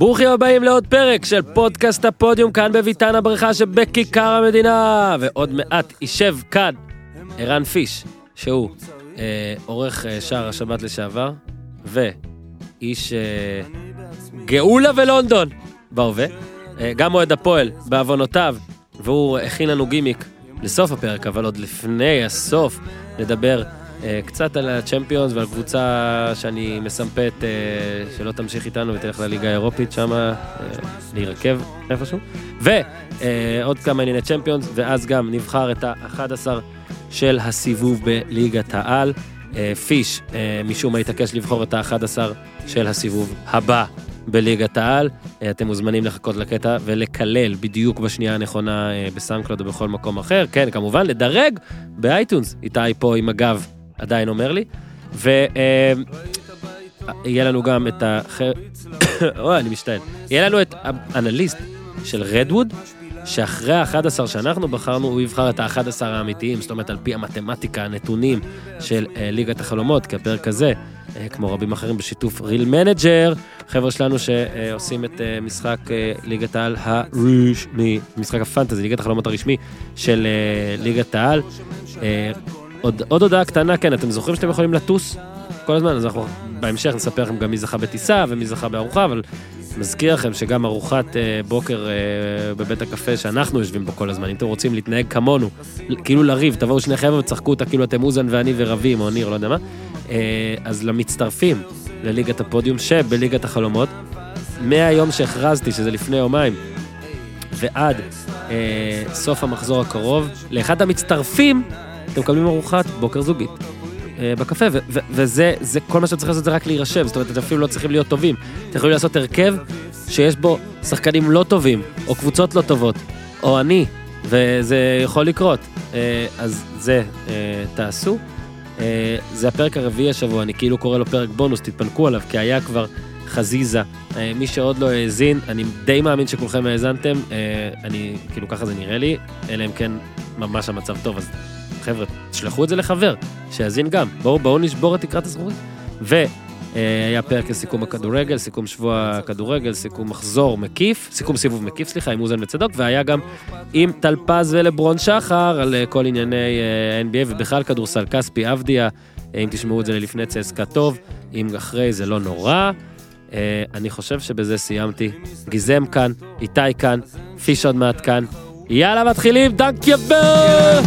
ברוכים הבאים לעוד פרק של פודקאסט הפודיום כאן בביתן הבריכה שבכיכר המדינה. ועוד מעט יישב כאן ערן פיש שהוא אה, עורך אה, שער השבת לשעבר ואיש אה, גאולה ולונדון בהווה אה, גם אוהד הפועל בעוונותיו והוא הכין לנו גימיק לסוף הפרק אבל עוד לפני הסוף נדבר קצת על הצ'מפיונס ועל קבוצה שאני מסמפת אה, שלא תמשיך איתנו ותלך לליגה האירופית שמה אה, להירקב איפשהו. ועוד כמה ענייני צ'מפיונס ואז גם נבחר את ה-11 של הסיבוב בליגת העל. אה, פיש אה, משום מה התעקש לבחור את ה-11 של הסיבוב הבא בליגת העל. אה, אתם מוזמנים לחכות לקטע ולקלל בדיוק בשנייה הנכונה אה, בסאונדקלוד או בכל מקום אחר. כן, כמובן, לדרג באייטונס. איתי פה עם הגב עדיין אומר לי. ויהיה לנו גם את ה... אוי, אני משתעל. יהיה לנו את האנליסט של Redwood, שאחרי ה-11 שאנחנו בחרנו, הוא יבחר את ה-11 האמיתיים, זאת אומרת, על פי המתמטיקה, הנתונים של אה, ליגת החלומות, כי הפרק הזה, אה, כמו רבים אחרים בשיתוף Real Manager, חבר'ה שלנו שעושים את משחק ליגת העל הרשמי, משחק ה fantasy, ליגת החלומות הרשמי של ליגת העל. עוד, עוד הודעה קטנה, כן, אתם זוכרים שאתם יכולים לטוס? כל הזמן, אז אנחנו בהמשך נספר לכם גם מי זכה בטיסה ומי זכה בארוחה, אבל מזכיר לכם שגם ארוחת אה, בוקר אה, בבית הקפה שאנחנו יושבים בו כל הזמן, אם אתם רוצים להתנהג כמונו, כאילו לריב, תבואו שני חבר'ה וצחקו אותה כאילו אתם אוזן ואני ורבים, או ניר, לא יודע מה, אה, אז למצטרפים לליגת הפודיום שבליגת החלומות, מהיום שהכרזתי, שזה לפני יומיים, ועד אה, סוף המחזור הקרוב, לאחד המצטרפים, אתם מקבלים ארוחת בוקר זוגית. אה, בקפה, וזה, זה, כל מה שאתם צריכים לעשות זה רק להירשם, זאת אומרת, אתם אפילו לא צריכים להיות טובים. אתם יכולים לעשות הרכב שיש בו שחקנים לא טובים, או קבוצות לא טובות, או אני, וזה יכול לקרות. אה, אז זה אה, תעשו. זה הפרק הרביעי השבוע, אני כאילו קורא לו פרק בונוס, תתפנקו עליו, כי היה כבר חזיזה. מי שעוד לא האזין, אני די מאמין שכולכם האזנתם, אני, כאילו ככה זה נראה לי, אלא אם כן ממש המצב טוב, אז חבר'ה, תשלחו את זה לחבר, שיאזין גם. בואו בואו נשבור את תקרת הזכוכית. והיה פרק לסיכום הכדורגל, סיכום שבוע הכדורגל, סיכום מחזור מקיף, סיכום סיבוב מקיף, סליחה, עם אוזן וצדוק, והיה גם עם טלפז ולברון שחר על אה, כל ענייני אה, NBA ובכלל כדורסל כספי, אבדיה, אם תשמעו את זה ללפני צסקה טוב, אם אחרי זה לא נורא. אני חושב שבזה סיימתי. גיזם כאן, איתי כאן, פיש עוד מעט כאן. יאללה מתחילים, דנק יבר!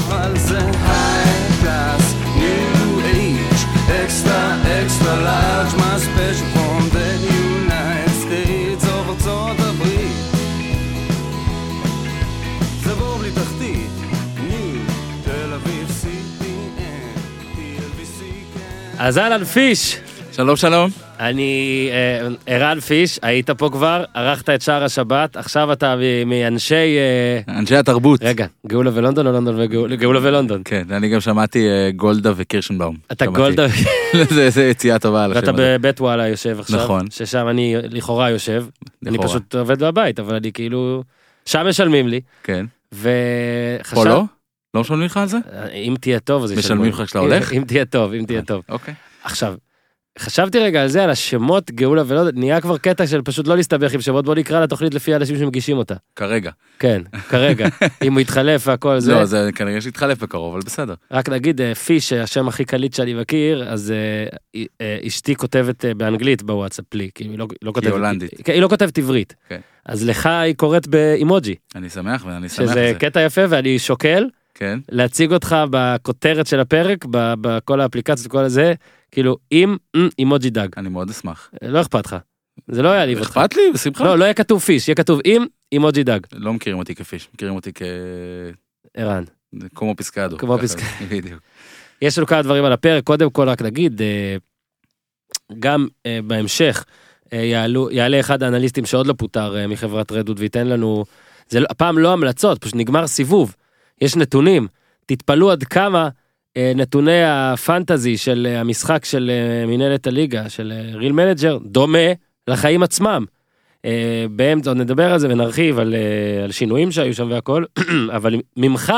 אז אהלן פיש. שלום שלום. אני אה, ערן פיש, היית פה כבר, ערכת את שער השבת, עכשיו אתה מאנשי... אה, אנשי התרבות. רגע, גאולה ולונדון או לונדון וגאולה ולונדון? כן, אני גם שמעתי אה, גולדה וקירשנבאום. אתה גולדה... זה יציאה טובה על השם ואתה בבית וואלה יושב עכשיו. נכון. ששם אני לכאורה יושב. אני פשוט עובד בבית, אבל אני כאילו... שם משלמים לי. כן. וחשב... פה לא? לא משלמים לך על זה? אם תהיה טוב אז ישלמו. משלמים לך כשאתה הולך? אם תהיה טוב, אם תהיה טוב. אוקיי. עכשיו, חשבתי רגע על זה, על השמות גאולה ולא, נהיה כבר קטע של פשוט לא להסתבך עם שמות, בוא נקרא לתוכנית לפי האנשים שמגישים אותה. כרגע. כן, כרגע. אם הוא יתחלף והכל זה. לא, זה כנראה שיתחלף בקרוב, אבל בסדר. רק נגיד, אה, פיש, השם הכי קליט שאני מכיר, אז אה, אה, אשתי כותבת באנגלית בוואטסאפ לי, כי היא לא, לא כותבת... היא הולנדית. היא לא כותבת עברית. כן. אז לך היא קוראת באימוג'י. אני שמח ואני שמח. שזה קטע יפה ואני שוקל. כן. להציג אותך בכותרת של הפרק, בכל האפליקציות וכל הזה, כאילו עם אימוג'י דג. אני מאוד אשמח. לא אכפת לך. זה לא יעליב אותך. אכפת לי, בשמחה. לא, לא יהיה כתוב פיש, יהיה כתוב עם אימוג'י דג. לא מכירים אותי כפיש, מכירים אותי כ... ערן. כמו פסקדו. כמו פסקדו. בדיוק. יש לנו כמה דברים על הפרק, קודם כל רק נגיד, אה, גם אה, בהמשך אה, יעלו, יעלה אחד האנליסטים שעוד לא פוטר מחברת Redwood וייתן לנו, זה לא, הפעם לא המלצות, פשוט נגמר סיבוב. יש נתונים, תתפלאו עד כמה אה, נתוני ה fantasy של אה, המשחק של אה, מנהלת הליגה, של Real Manager, דומה לחיים עצמם. באמצע, עוד נדבר על זה ונרחיב על, על שינויים שהיו שם והכל, אבל ממך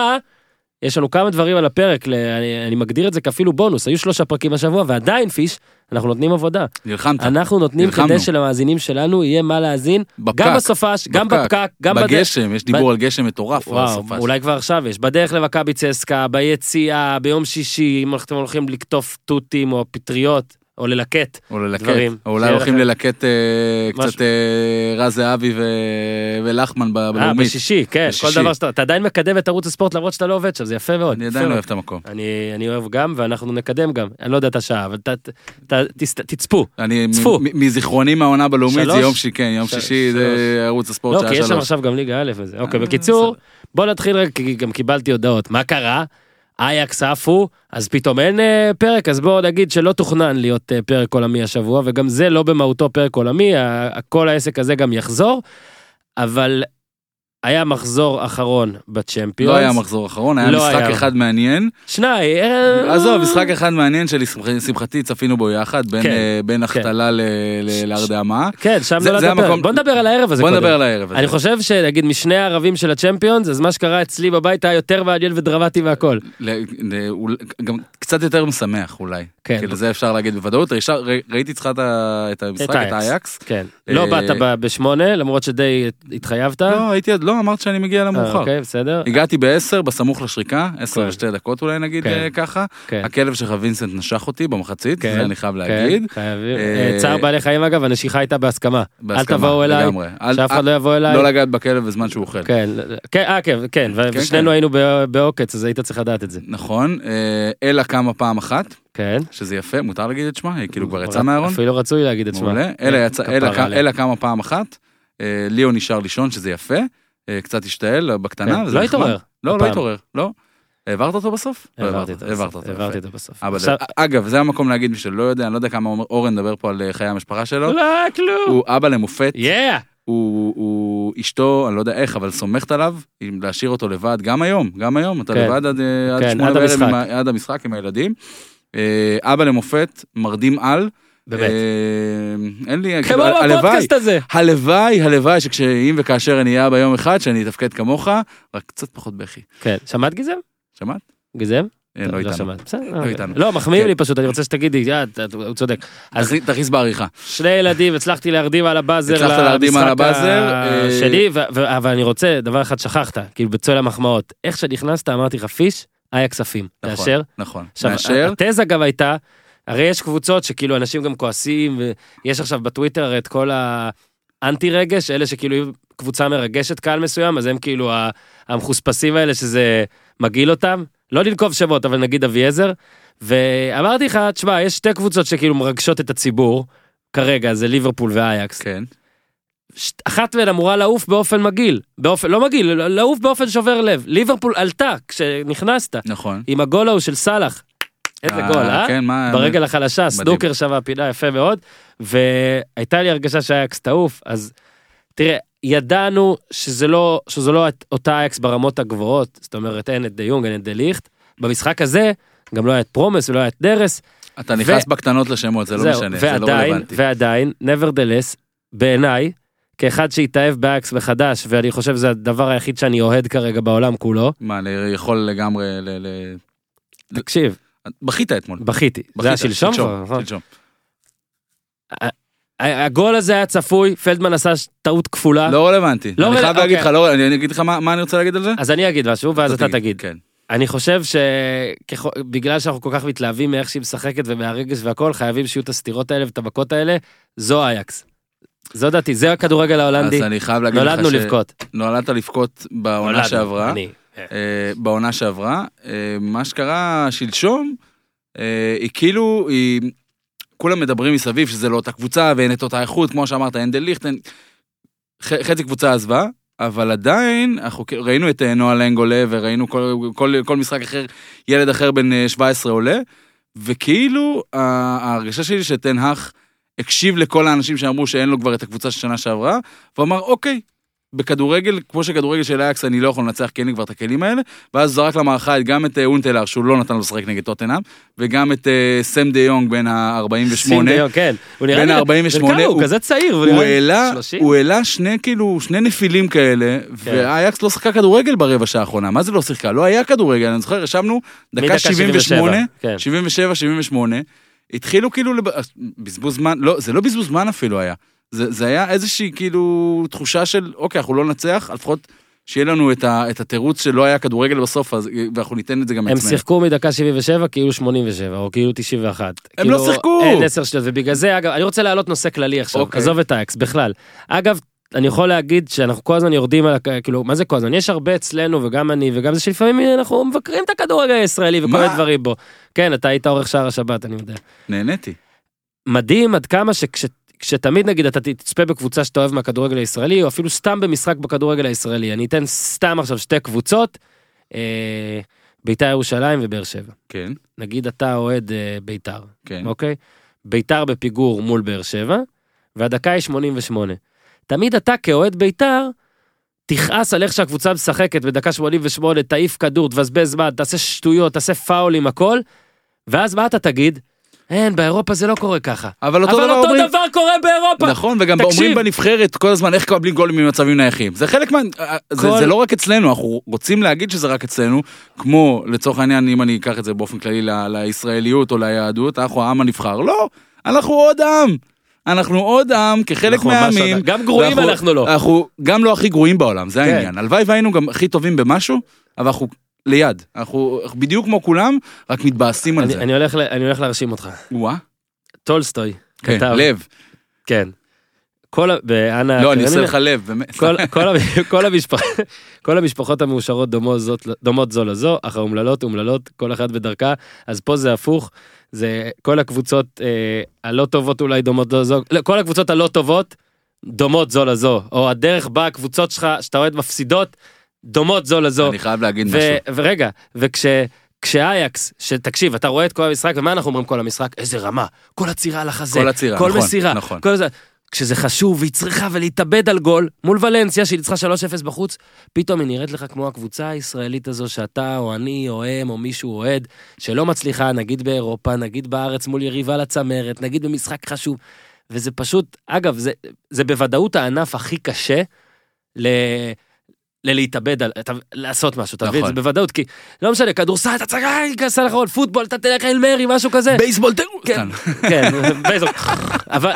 יש לנו כמה דברים על הפרק, אני, אני מגדיר את זה כאפילו בונוס, היו שלושה פרקים השבוע, ועדיין פיש, אנחנו נותנים עבודה. נלחמת. אנחנו נותנים נלחמנו. כדי שלמאזינים שלנו יהיה מה להאזין, בפקק, גם בסופש, גם בפקק, בפקק, גם בדרך. בגשם, יש דיבור על גשם מטורף. וואו, בסופש. אולי כבר עכשיו יש. בדרך למכבי צסקה, ביציאה, ביום שישי, אם אתם הולכים לקטוף תותים או פטריות, או ללקט. או ללקט, דברים. או אולי הולכים ללקט אה. קצת אה, רז זהבי ו- ולחמן אה, בלאומית. בשישי, כן, כל בשישי. דבר שאתה, אתה עדיין מקדם את ערוץ הספורט למרות שאתה לא עובד שם, זה יפה מאוד. אני עדיין לא. אוהב את המקום. אני, אני אוהב גם, ואנחנו נקדם גם. אני לא יודע את השעה, אבל ת, ת, ת, תצפו. אני, צפו. מזיכרוני מהעונה בלאומית זה שלוש? יום שישי, כן, יום שישי זה ערוץ הספורט לא, שעה כי יש שם שלוש. עכשיו גם ליגה א' וזה. אוקיי, אה, בקיצור. בוא נתחיל רגע, כי גם קיבלתי הודעות. מה קרה? אייקס עפו, אז פתאום אין אה, פרק, אז בואו נגיד שלא תוכנן להיות אה, פרק עולמי השבוע, וגם זה לא במהותו פרק עולמי, ה- כל העסק הזה גם יחזור, אבל היה מחזור אחרון בצ'מפיונס. לא היה מחזור אחרון, היה לא משחק היה. אחד מעניין. שניים. אה, עזוב, משחק אחד מעניין שלשמחתי צפינו בו יחד, בין, כן, אה, בין החתלה ל- ל- ש- להרדמה. כן, שם זה- זה הפרק. המקום- בוא נדבר על הערב הזה בוא קודם. נדבר על הערב הזה. אני חושב שנגיד משני הערבים של הצ'מפיונס, אז מה שקרה אצלי בבית היה יותר מעניין ודרמטי מהכל. ל- ל- אול- גם קצת יותר משמח אולי. כן. כאילו זה אפשר להגיד בוודאות. ראיתי אצלך את המשחק, את אייקס. האייקס. כן. לא אה, באת בשמונה, למרות שדי התחייבת. לא, הייתי עוד, לא, אמרת שאני מגיע למאוחר. אוקיי, בסדר. הגעתי ב-10, בסמוך לשריקה, 10 כן. ושתי דקות אולי נגיד כן. אה, ככה. כן. הכלב שלך וינסנט נשך אותי במחצית, זה אני חייב להגיד. אה, אה, צער בעלי חיים אגב, הנשיכה הייתה בהסכמה. אל תבואו אליי, שאף אחד לא יבוא אליי. לא לגעת בכלב בזמן שהוא אוכל. כן, כן, אה, כן, כן, כן, ושנינו כן. היינו בעוקץ, אז היית צריך לדעת את זה. נכון, אלה קמה פעם אחת, כן. שזה יפה, מותר להגיד את שמה, היא כאילו כבר יצאה מהארון. אפילו רצוי להגיד את שמה. מעולה. אלה קמה פעם אחת, ליאו נשאר לישון, שזה יפה, קצת השתעל בקטנה. כן, לא. התעורר. לא, לא הפעם. התעורר, לא. העברת אותו בסוף? לא העברתי אותו בסוף, העברתי. אותו בסוף. אבל עכשיו- אגב, זה המקום להגיד מי שלא יודע, אני לא יודע כמה אורן מדבר פה על אה, חיי המשפחה שלו. לא, כלום. הוא אבא למופת. הוא, אשתו, אני לא יודע איך, אבל סומכת עליו, להשאיר אותו לבד, גם היום, גם היום, אתה כן. לבד עד, אה, כן, שמונה בערב, עד המשחק עם הילדים. אה, אבא למופת, מרדים על. באמת. אה, אין לי, כמו כאילו, בפודקאסט הזה. הלוואי, הלוואי שכשאם וכאשר אני אהיה ביום אחד, שאני אתפקד כמוך, רק קצת פחות בכי. כן, שמעת גיזם? שמעת? גיזם? אה, לא איתנו. שמעת. בסדר, לא אוקיי. איתנו. לא, מחמיאים כן. לי פשוט, אני רוצה שתגידי, אה, הוא צודק. אז תכניס- בעריכה. שני ילדים, הצלחתי להרדים על הבאזר הצלחת להרדים על הבאזר, שלי, אבל אני רוצה, דבר אחד שכחת, כאילו בצל המחמאות. איך שנכנסת אמרתי לך, פיש, היה כספים. נכון? נכון. עכשיו, מאשר, התזה גם הייתה, הרי יש קבוצות שכאילו אנשים גם כועסים, ויש עכשיו בטוויטר את כל האנטי רגש, אלה שכאילו קבוצה מרגשת קהל מסוים, אז הם כאילו המחוספסים האלה שזה מגעיל אותם. לא לנקוב שמות, אבל נגיד אביעזר. ואמרתי לך, תשמע, יש שתי קבוצות שכאילו מרגשות את הציבור, כרגע, זה ליברפול ואייקס. כן. אחת מהן אמורה לעוף באופן מגעיל, באופן, לא מגעיל, לעוף באופן שובר לב. ליברפול עלתה כשנכנסת, נכון. עם הגול ההוא של סאלח. איזה אה, גול, אה? כן, מה... ברגל החלשה, סנוקר שם הפינה יפה מאוד, והייתה לי הרגשה שהאייקס תעוף, אז תראה, ידענו שזה לא, שזו לא אותה אייקס ברמות הגבוהות, זאת אומרת אין את דה יונג, אין את דה ליכט, במשחק הזה גם לא היה את פרומס ולא היה את דרס, אתה נכנס בקטנות לשמות, זה לא זהו, משנה, זה לא ועדיין, רלוונטי. ועדיין, nevertheless, בעיניי, כאחד שהתאהב באייקס מחדש, ואני חושב שזה הדבר היחיד שאני אוהד כרגע בעולם כולו, מה, אני יכול לגמרי. ל- תקשיב, בכית אתמול. בכיתי, זה היה שלשום כבר, נכון? שלשום. הגול הזה היה צפוי, פלדמן עשה ש- טעות כפולה. לא רלוונטי. לא אני חייב להגיד אוקיי. לך, לא, אני אגיד לך מה מה אני רוצה להגיד על זה? אז אני אגיד משהו, ואז אתה תגיד. כן. אני חושב שבגלל שאנחנו כל כך מתלהבים מאיך שהיא משחקת ומהרגש והכל, חייבים שיהיו את הסתירות האלה ואת המכות האלה, זו אייקס. זו דעתי, זה הכדורגל ההולנדי, אז אני חייב להגיד לך נולדנו לבכות. נולדת לבכות בעונה שעברה. אני. אה, בעונה שעברה. אה, מה שקרה שלשום, אה, היא כאילו, היא... כולם מדברים מסביב שזה לא אותה קבוצה ואין את אותה איכות, כמו שאמרת, אין דה ליכט, אין... ח- חצי קבוצה עזבה, אבל עדיין, אנחנו ראינו את נועה לנג עולה, וראינו כל, כל, כל משחק אחר, ילד אחר בן אה, 17 עולה, וכאילו, ההרגשה שלי שתן האך הקשיב לכל האנשים שאמרו שאין לו כבר את הקבוצה של שנה שעברה, והוא אמר, אוקיי, בכדורגל, כמו שכדורגל של אייקס אני לא יכול לנצח כי אין לי כבר את הכלים האלה, ואז זרק למערכה גם את אה, אונטלר שהוא לא נתן לו לשחק נגד טוטנאם, וגם את אה, סם דה יונג בן ה-48. שים דיו, כן. הוא נראה בין לי... ה- 48, בן כמה? הוא הוא- כזה צעיר. הוא העלה, 30? הוא העלה שני כאילו, שני נפילים כאלה, כן. ואייקס לא שיחקה כדורגל ברבע שעה האחרונה, מה זה לא שיחקה? לא היה כדורגל, אני זוכר, ישבנו דקה מדקה 78, 77, כן. 77, 78, התחילו כאילו, לב- בזבוז זמן, לא, זה לא בזבוז זמן אפילו היה, זה, זה היה איזושהי כאילו תחושה של, אוקיי, אנחנו לא ננצח, לפחות שיהיה לנו את, ה, את התירוץ שלא היה כדורגל בסוף, אז, ואנחנו ניתן את זה גם הם לעצמנו. שיחקו מדקה 77 כאילו 87 או כאילו 91. הם לא כאילו, שיחקו. אין 10 שניות ובגלל זה אגב אני רוצה להעלות נושא כללי עכשיו אוקיי. עזוב את האקס בכלל. אגב אני יכול להגיד שאנחנו כל הזמן יורדים על כאילו מה זה כל הזמן יש הרבה אצלנו וגם אני וגם זה שלפעמים אנחנו מבקרים את הכדורגל הישראלי וכל מה? מיני דברים בו. כן אתה היית עורך שער השבת אני יודע. נהניתי. מדהים עד כמה שכש... כשתמיד נגיד אתה תצפה בקבוצה שאתה אוהב מהכדורגל הישראלי או אפילו סתם במשחק בכדורגל הישראלי אני אתן סתם עכשיו שתי קבוצות. אה, בית"ר ירושלים ובאר שבע. כן, נגיד אתה אוהד אה, בית"ר, כן. אוקיי? בית"ר בפיגור מול באר שבע, והדקה היא 88. תמיד אתה כאוהד בית"ר, תכעס על איך שהקבוצה משחקת בדקה 88, תעיף כדור, תבזבז זמן, תעשה שטויות, תעשה פאולים, הכל, ואז מה אתה תגיד? אין, באירופה זה לא קורה ככה. אבל אותו אבל דבר אותו אומרים, דבר קורה באירופה. נכון, וגם תקשיב. אומרים בנבחרת כל הזמן איך מקבלים גולים ממצבים נייחים. זה חלק מה... זה, כל- זה לא רק אצלנו, אנחנו רוצים להגיד שזה רק אצלנו, כמו לצורך העניין, אם אני אקח את זה באופן כללי ל- לישראליות או ליהדות, אנחנו העם הנבחר. לא, אנחנו עוד עם. אנחנו עוד עם כחלק מהעמים. גם גרועים ואנחנו- אנחנו לא. אנחנו גם לא הכי גרועים בעולם, זה כן. העניין. הלוואי והיינו גם הכי טובים במשהו, אבל אנחנו ליד. אנחנו בדיוק כמו כולם, רק מתבאסים על אני, זה. אני, הולך, אני הולך להרשים אותך. וואה, טולסטוי. כן, כתב- לב. כן. כל ה... באנה... לא, אני עושה לך לב, באמת. כל, כל, כל, המשפח, כל המשפחות המאושרות דומות, זאת, דומות זו לזו, אך האומללות אומללות, כל אחת בדרכה, אז פה זה הפוך, זה כל הקבוצות אה, הלא טובות אולי דומות זו לזו, לא, כל הקבוצות הלא טובות דומות זו לזו, או הדרך בה הקבוצות שלך, שאתה אוהד מפסידות, דומות זו לזו. אני חייב להגיד ו- משהו. ורגע, וכש... כשאייקס, שתקשיב, אתה רואה את כל המשחק, ומה אנחנו אומרים כל המשחק? איזה רמה, כל עצירה על החזה, כל עצירה, כל נכון, מסירה, נכון. כל זה. כשזה חשוב והיא צריכה ולהתאבד על גול מול ולנסיה שהיא ניצחה 3-0 בחוץ, פתאום היא נראית לך כמו הקבוצה הישראלית הזו שאתה או אני או הם או מישהו אוהד שלא מצליחה נגיד באירופה נגיד בארץ מול יריבה לצמרת נגיד במשחק חשוב. וזה פשוט אגב זה זה בוודאות הענף הכי קשה ל... ללהתאבד על אתה, לעשות משהו אתה מבין נכון. זה בוודאות כי לא משנה כדורסל אתה צריך להיכנס לאחרון פוטבול אתה תלך אל מרי משהו כזה. בייסבול תראו. כן, כן, בייזר. אבל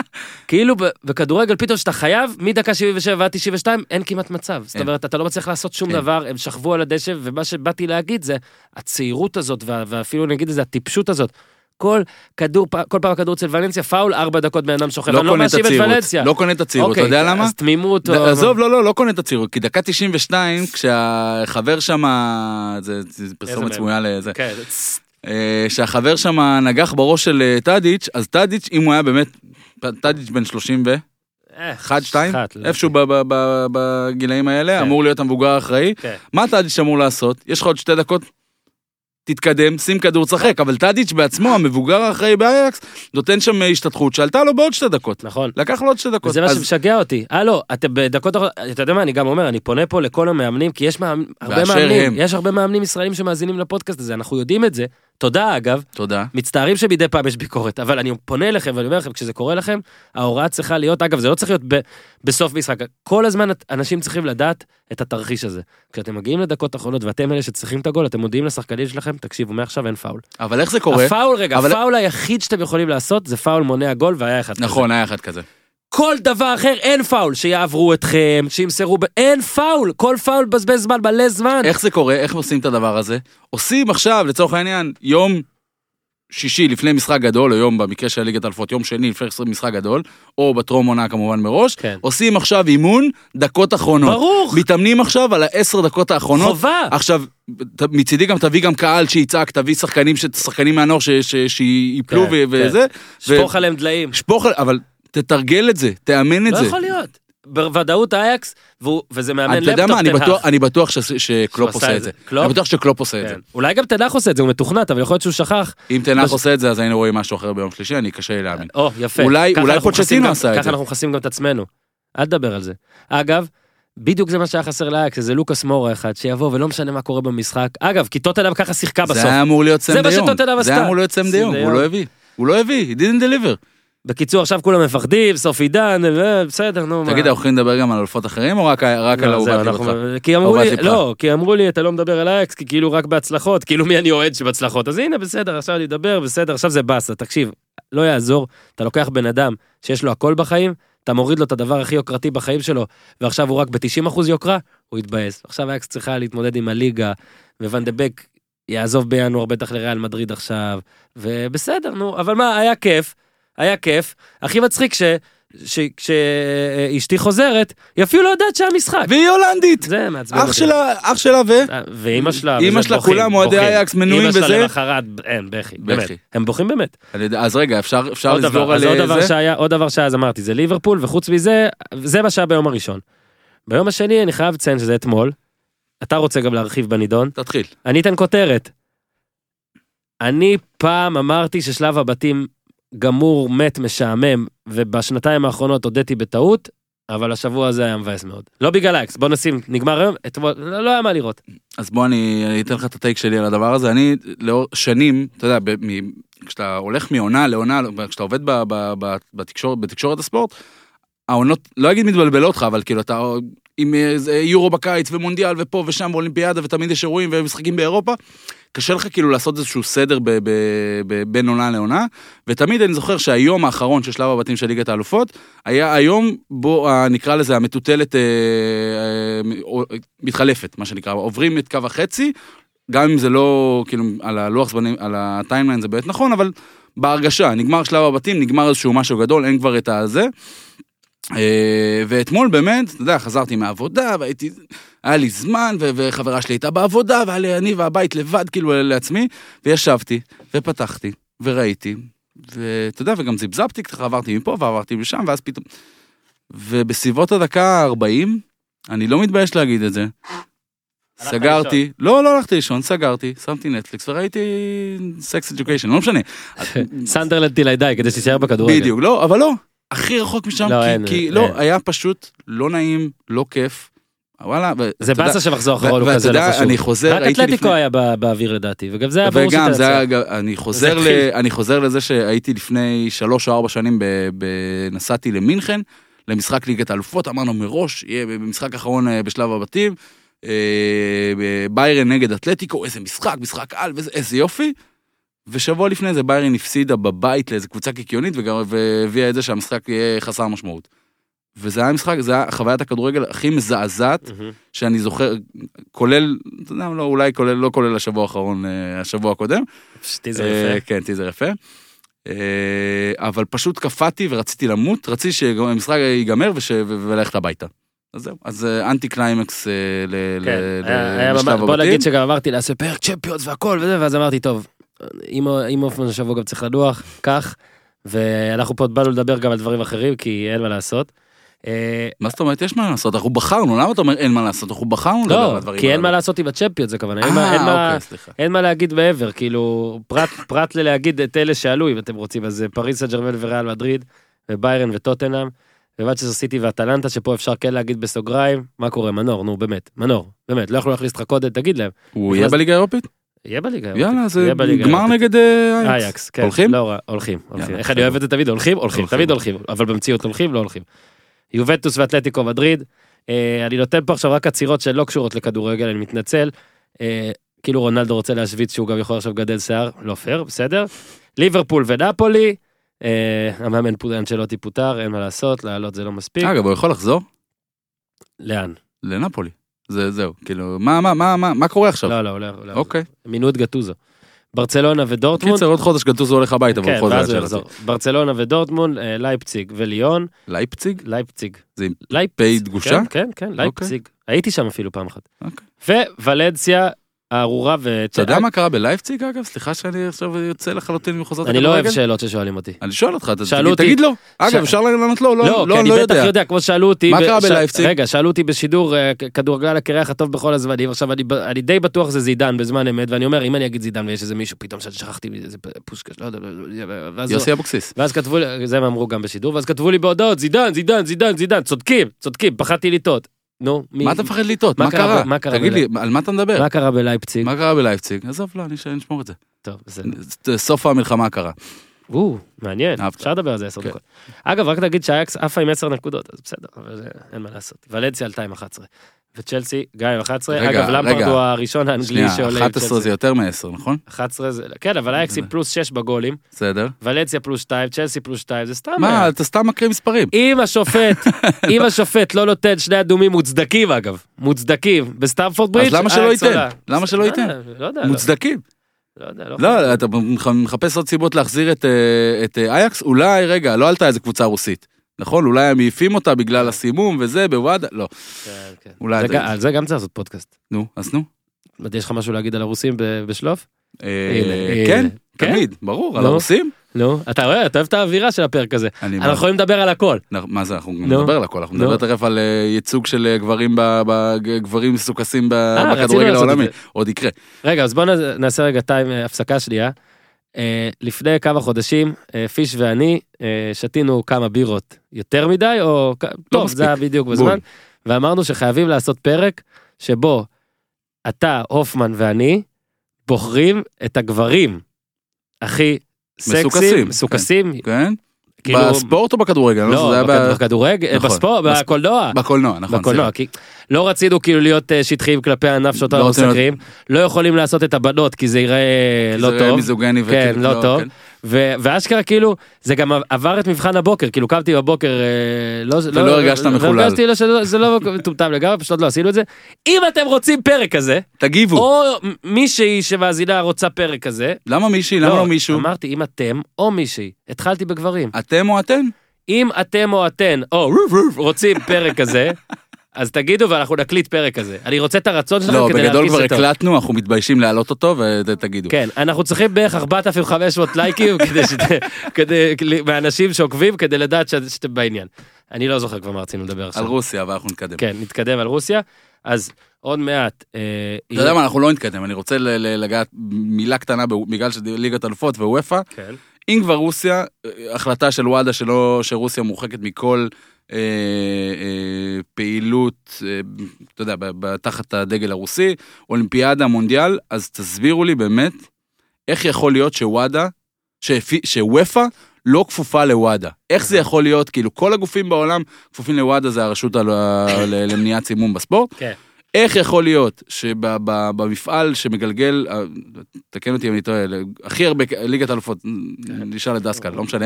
כאילו בכדורגל פתאום שאתה חייב מדקה 77 ועד 92 אין כמעט מצב. זאת. אומרת אתה לא מצליח לעשות שום. דבר הם שכבו על הדשא ומה שבאתי להגיד זה הצעירות הזאת ואפילו נגיד איזה הטיפשות הזאת. כל כדור כל פעם הכדור אצל ולנסיה פאול ארבע דקות בן אדם שוכב. לא לא קונה את הצעירות. לא קונה את הצעירות, אתה אוקיי, יודע למה? אז תמימות. או- עזוב, לא, לא, לא קונה את הצעירות, כי דקה 92, כשהחבר שם, זה פרסומת? סמויה לזה, כן, אה, שהחבר שם נגח בראש של אה, טאדיץ', אז טאדיץ', אם הוא היה באמת, טאדיץ' בן 30 ו... אה, אחד, שתיים, לא איפשהו בגילאים האלה, כן. אמור להיות המבוגר האחראי. כן. מה טאדיץ' אמור לעשות? יש לך עוד שתי דקות, תתקדם, שים כדור, תשחק, אבל טאדיץ' בעצמו, המבוגר האחראי באייקס, נותן שם השתתחות שעלתה לו בעוד שתי דקות. נכון. לקח לו עוד שתי דקות. וזה מה שמשגע אותי. הלו, אתם בדקות אתה יודע מה, אני גם אומר, אני פונה פה לכל המאמנים, כי יש הרבה מאמנים. יש הרבה מאמנים ישראלים שמאזינים לפודקאסט הזה, אנחנו יודעים את זה. תודה אגב, תודה. מצטערים שמדי פעם יש ביקורת, אבל אני פונה אליכם ואני אומר לכם, כשזה קורה לכם, ההוראה צריכה להיות, אגב, זה לא צריך להיות ב, בסוף משחק, כל הזמן אנשים צריכים לדעת את התרחיש הזה. כשאתם מגיעים לדקות אחרונות ואתם אלה שצריכים את הגול, אתם מודיעים לשחקנים שלכם, תקשיבו, מעכשיו אין פאול. אבל איך זה קורה? הפאול, רגע, אבל- הפאול היחיד שאתם יכולים לעשות זה פאול מונע גול והיה אחד כזה. נכון, היה אחד כזה. כל דבר אחר אין פאול, שיעברו אתכם, שימסרו, ב... אין פאול, כל פאול בזבז זמן, מלא זמן. איך זה קורה? איך עושים את הדבר הזה? עושים עכשיו, לצורך העניין, יום שישי לפני משחק גדול, או יום במקרה של ליגת אלפות, יום שני לפני משחק גדל, או בטרום עונה כמובן מראש, כן. עושים עכשיו אימון דקות אחרונות. ברור, מתאמנים עכשיו על העשר דקות האחרונות. חובה. עכשיו, מצידי גם תביא גם קהל שיצעק, תביא שחקנים, שחקנים מהנוער שיפלו כן, ו- כן. וזה. שפוך עליהם דליים. שפוך, אבל תתרגל את זה, תאמן את לא זה. יכול להיות. בוודאות אייקס, וזה מאמן אתה יודע לפטופ מה, אני תנח. בטוח- אני בטוח ש- שקלופ עושה את זה. זה. קלופ? אני בטוח שקלופ עושה את זה. כן. אולי גם תנח עושה את זה, הוא מתוכנת, אבל יכול להיות שהוא שכח. אם תנח עושה את זה, אז היינו רואים משהו אחר ביום שלישי, אני קשה לי להאמין. או, יפה. אולי- ככה פוצ'טינו עשה את ככה זה. אנחנו מכסים גם את עצמנו. אל תדבר על זה. אגב, בדיוק זה מה שהיה חסר לאייקס, איזה לוקאס מורה אחד, שיבוא ולא משנה מה קורה במשחק. אגב, כי טוטנאם ככה שיחקה בסוף. זה היה אמור להיות זה סם מה דיון. שטוטנהאם זה עשתה. היה אמור להיות סם דיון, הוא. לא הביא. הוא לא הביא, he didn't deliver. בקיצור, עכשיו כולם מפחדים, סוף עידן, ו- בסדר, נו. תגיד, אנחנו יכולים לדבר גם על אלופות אחרים, או רק על לא, אהובת? כי אמרו לי, ליבך. לא, כי אמרו לי, אתה לא מדבר על אייקס, כי כאילו רק בהצלחות, כאילו מי אני אוהד שבהצלחות. אז הנה, בסדר, עכשיו אני אדבר, בסדר, עכשיו זה באסה, תקשיב, לא יעזור, אתה לוקח בן אדם שיש לו הכל בחיים, אתה מוריד לו את הדבר הכי יוקרתי בחיים שלו, ועכשיו הוא רק ב-90% יוקרה, הוא יתבאס. עכשיו אייקס צריכה להתמודד עם הליגה, וואן דה בק יעזוב בינואר בטח לריאל מדריד עכשיו, ובסדר, נו, אבל מה, היה כיף, היה כיף. הכי מצחיק ש... כשאשתי חוזרת, היא אפילו לא יודעת שהיה משחק. והיא הולנדית! זה מעצבן אח אותי. שלה, אח שלה ו... ואימא שלה, אימא שלה, כולם אוהדי. אייקס, מנויים אימא וזה. שלה למחרת, אין, בכי, באמת. בכי. הם בוכים באמת. אז רגע, אפשר לסגור על דבר זה? עוד דבר שהיה, אז אמרתי, זה ליברפול, וחוץ מזה, זה מה שהיה ביום הראשון. ביום השני אני חייב לציין שזה אתמול. אתה רוצה גם להרחיב בנידון. תתחיל. אני אתן כותרת. אני פעם אמרתי ששלב הבתים גמור, מת, משעמם, ובשנתיים האחרונות הודיתי בטעות, אבל השבוע הזה היה מבאס מאוד. לא בגלל אייקס, בוא נשים, נגמר היום, אתמול, לא לא היה מה לראות. אז בוא אני אני אתן לך את הטייק שלי על הדבר הזה. אני לאור שנים, אתה יודע, ב- מ- כשאתה הולך מעונה לעונה, כשאתה עובד ב- ב- ב- בתקשורת בתקשורת הספורט, העונות, לא אגיד מתבלבלות אותך, אבל כאילו אתה עם יורו בקיץ ומונדיאל ופה ושם ואולימפיאדה ותמיד יש אירועים ומשחקים באירופה, קשה לך כאילו לעשות איזשהו סדר ב- ב- ב- בין עונה לעונה, ותמיד אני זוכר שהיום האחרון של שלב הבתים של ליגת האלופות, היה היום בו ה- נקרא לזה המטוטלת אה, אה, מתחלפת, מה שנקרא, עוברים את קו החצי, גם אם זה לא, כאילו, על הלוח זמנים, על הטיימליין זה באמת נכון, אבל בהרגשה, נגמר שלב הבתים, נגמר איזשהו משהו גדול, אין כבר את הזה. אה, ואתמול באמת, אתה יודע, חזרתי מהעבודה, והייתי, היה לי זמן, ו- וחברה שלי הייתה בעבודה, והיה לי אני והבית לבד, כאילו, לעצמי, וישבתי, ופתחתי, וראיתי, ואתה יודע, וגם זיבזבתי, ככה עברתי מפה ועברתי משם, ואז פתאום... ובסביבות הדקה ה-40, אני לא מתבייש להגיד את זה, סגרתי, לא, לא הלכתי לישון, סגרתי, שמתי נטפליקס וראיתי sex education, לא משנה. סנדרלנד till I die, כדי שתישאר בכדורגל. בדיוק, לא, אבל לא, הכי רחוק משם, לא, כי- אין, כי אין. לא, היה פשוט לא נעים, לא כיף. וואלה, זה באסה שמחזור אחרון הוא כזה לא חשוב. אני חוזר, רק אתלטיקו. היה בא- באוויר לדעתי, וגם זה היה ברור וגם, זה היה, שתנצח. אני חוזר, לזה שהייתי לפני שלוש או ארבע שנים. נסעתי למינכן, למשחק ליגת האלופות, אמרנו מראש, יהיה במשחק האחרון אה, בשלב הבתים, אה, ביירן נגד אתלטיקו, איזה משחק, משחק על, איזה יופי. ושבוע לפני זה ביירן הפסידה בבית לאיזה קבוצה קיקיונית, וגם- והביאה את זה שהמשחק יהיה חסר משמעות. וזה היה משחק, זה היה חוויית הכדורגל הכי מזעזעת מהמם. שאני זוכר, כולל, אתה יודע, לא, אולי כולל, לא כולל השבוע האחרון, אה, השבוע הקודם. טיזר אה, יפה. כן, טיזר יפה. אה, אבל פשוט קפאתי ורציתי למות, רציתי שהמשחק ייגמר וש- וללכת הביתה. אז זהו, אז אה, אנטי קליימקס אה, כן, לשלב בוא הבתים. נגיד שגם אמרתי נעשה פרק צ'מפיונס והכל וזה, ואז אמרתי טוב, אם הופמן השבוע גם צריך לנוח, כך, ואנחנו פה באנו לדבר גם על דברים אחרים, כי אין מה לעשות. אה, מה זאת אומרת, יש מה לעשות, אנחנו בחרנו, למה אתה אומר אין מה לעשות, אנחנו בחרנו לדבר על לא, הדברים כי אין מה. לעשות עם הצ'מפיונס, הכוונה, אין מה- אין אה, אוקיי. אין מה להגיד מעבר, כאילו, פרט, פרט ללהגיד את אלה שעלו, אם אתם רוצים, אז זה פריס סן ג'רמן וריאל מדריד, וביירן וטוטנאם, ומנצ'סטר סיטי ואטלנטה, שפה אפשר כן להגיד בסוגריים, מה קורה, מנור, נו באמת, מנור, באמת, לא יכלו להכניס לך קודם, תגיד להם, הוא יהיה בליגה האירופית? יהיה בליגה. יאללה, האירופית, זה יהיה בליגה גמר. נגד אה, אייקס. כן, הולכים? לא הולכים, יאללה, איך אני. אוהב את זה תמיד, הולכים, הולכים. תמיד הולכים, אבל במציאות הולכים, לא הולכים. יובנטוס ואתלטיקו מדריד, אה, אני נותן פה עכשיו רק עצירות שהן לא קשורות לכדורגל, אני מתנצל. אה, כאילו רונלדו רוצה להשוויץ שהוא גם יכול עכשיו לגדל שיער, לא פייר, בסדר. ליברפול ונפולי, אה, המאמן פו- אנצ'לוטי פוטר, אין מה לעשות, לעלות זה לא מספיק. אגב, הוא יכול לחזור לאן? לנפולי. זה זהו, כאילו, מה, מה, מה, מה, מה קורה עכשיו? לא, לא, לא יכול. אוקיי. מינו את גטוזו. ברצלונה ודורטמונד. קיצר, עוד חודש גטוזו הולך הביתה, כן. ואז הוא יחזור. ברצלונה ודורטמונד, אה, לייפציג וליון, לייפציג? לייפציג. זה עם לייפ... פ' דגושה? כן, כן, כן, לייפציג. הייתי שם אפילו פעם אחת. אוקיי. הארורה ו... אתה יודע מה קרה בלייפציג אגב? סליחה שאני עכשיו יוצא לחלוטין ממחוזות אני לא אוהב הכדורגל. שאלות ששואלים אותי. אני שואל אותך, תגיד- לא. אגב, אפשר לענות לא, לא, לא, לא, אני לא בטח יודע. כמו ששאלו אותי... מה קרה בלייפציג? רגע, שאלו אותי בשידור אה, כ- כדורגלן הקרח הטוב בכל הזמנים, עכשיו אני די בטוח זה זידן בזמן אמת, ואני אומר, אם אני אגיד זידן ויש איזה מישהו פתאום ששכחתי איזה פושקש, לא יודע, לא ואז- יוסי אבוקסיס. ואז כתבו לי, זה הם אמרו גם בשידור, ואז כתבו לי בהודעות, זידן, זידן, זידן, זידן, צודקים, צודקים, פחדתי לטעות. נו, מי- מה אתה מפחד לטעות? מה קרה מה קרה תגיד לי, על מה אתה מדבר? מה קרה בלייפציג? מה קרה בלייפציג? עזוב, לא, אני נשמור את זה. טוב, בסדר. סוף המלחמה קרה. או, מעניין. אפשר לדבר על זה עשר כן. דקות. אגב, רק נגיד שהאקס עפה עם 10 נקודות, אז בסדר, אבל זה- אין מה לעשות. ולנסיה עלתה עם 11. וצ'לסי גם עם 11. רגע, אגב, למפרד. הוא הראשון האנגלי שעולה עם 11 צ'לסי. זה יותר מ-10, נכון? 11 זה, כן, אבל אייקס עם פלוס 6 בגולים, בסדר. ולנסיה פלוס 2, צ'לסי פלוס 2, זה סתם. מה, היה. אתה סתם מקריא מספרים. אם השופט, אם השופט לא נותן שני אדומים מוצדקים אגב, מוצדקים, בסטמפורד ברידג', למה שלא אייקס ייתן? למה שלא לא ייתן? לא יודע, לא- מוצדקים. לא יודע, לא לא, אתה מח- מחפש עוד סיבות להחזיר את, אה, את אה, אייקס? אולי, רגע, לא עלתה איזה קבוצה רוסית. נכון? אולי הם מעיפים אותה בגלל הסימום וזה, בוואדה, לא. כן, כן. אולי זה על זה גם צריך לעשות פודקאסט. נו, אז נו. יש לך משהו להגיד על הרוסים ב- בשלוף? אה, הנה, כן. כן? תמיד, ברור, על. הרוסים. נו, אתה רואה, אתה אוהב את האווירה של הפרק הזה. אנחנו יכולים לדבר על הכל. מה זה, אנחנו נו. נדבר על הכל, אנחנו נו. נדבר תכף על אה, ייצוג של אה, גברים מסוכסים אה, בכדורגל העולמי. עוד יקרה. רגע, אז בואו נעשה רגע טיים, אה, הפסקה שנייה. אה, לפני כמה חודשים, אה, פיש ואני אה, שתינו כמה בירות יותר מדי, או... כ- טוב, מספיק. זה היה בדיוק בול. בזמן. ואמרנו שחייבים לעשות פרק שבו אתה, הופמן ואני, בוחרים את הגברים הכי סקסים, מסוכסים, מסוכסים, כן? כאילו... בספורט או בכדורגל? לא, זה בכדורגל, נכון. בספורט, בספורט. בקולנוע. בקולנוע, נכון. בקולנוע. כי לא רצינו כאילו להיות אה, שטחיים כלפי הענף שאותו לא מסקרים, לא יכולים לעשות את הבנות כי זה ייראה כי לא זה טוב, מיזוגני כן, וכאילו, לא טוב, כן. ו- ואשכרה כאילו, זה גם עבר את מבחן הבוקר, כאילו קמתי בבוקר, אה, לא, ולא הרגשת מחולל. הרגשתי לא- שזה זה לא מטומטם לגמרי, פשוט לא עשינו את זה. אם אתם רוצים פרק כזה, תגיבו. או מישהי שמאזינה רוצה פרק כזה, למה מישהי? למה לא מישהו? אמרתי אם אתם או מישהי, התחלתי בגברים. אתם או אתן? אם אתם או אתן, או רוצים פרק כזה, אז תגידו ואנחנו נקליט פרק כזה. אני רוצה את הרצון שלכם לא, כדי בגדול להרגיש כבר את טוב. הקלטנו, אנחנו מתביישים להעלות אותו ותגידו. כן, אנחנו צריכים בערך 4,500 לייקים כדי שת- כדי, מאנשים שעוקבים כדי לדעת ש- שאתם בעניין. אני לא זוכר כבר מה רצינו לדבר על עכשיו. רוסיה, אבל אנחנו נתקדם. כן, נתקדם על רוסיה. אז עוד מעט. אה, אתה יודע מה, אנחנו לא נתקדם, אני רוצה לגעת מילה קטנה בגלל שזה ליגת אלופות וופא. כן. אם כבר רוסיה, אה, החלטה של וואדה שלא, שרוסיה מורחקת מכל פעילות, אה, אתה יודע, תחת הדגל הרוסי, אולימפיאדה, מונדיאל, אז תסבירו לי באמת, איך יכול להיות שוואדה, שוופא לא כפופה לוואדה? איך זה יכול להיות, כאילו כל הגופים בעולם כפופים לוואדה, זה הרשות למניעת סימום בספורט? כן. איך יכול להיות שבמפעל שמגלגל, אה, תקן אותי אם אני טועה, הכי הרבה, ליגת אלופות, נשאל את דסקל, לא משנה,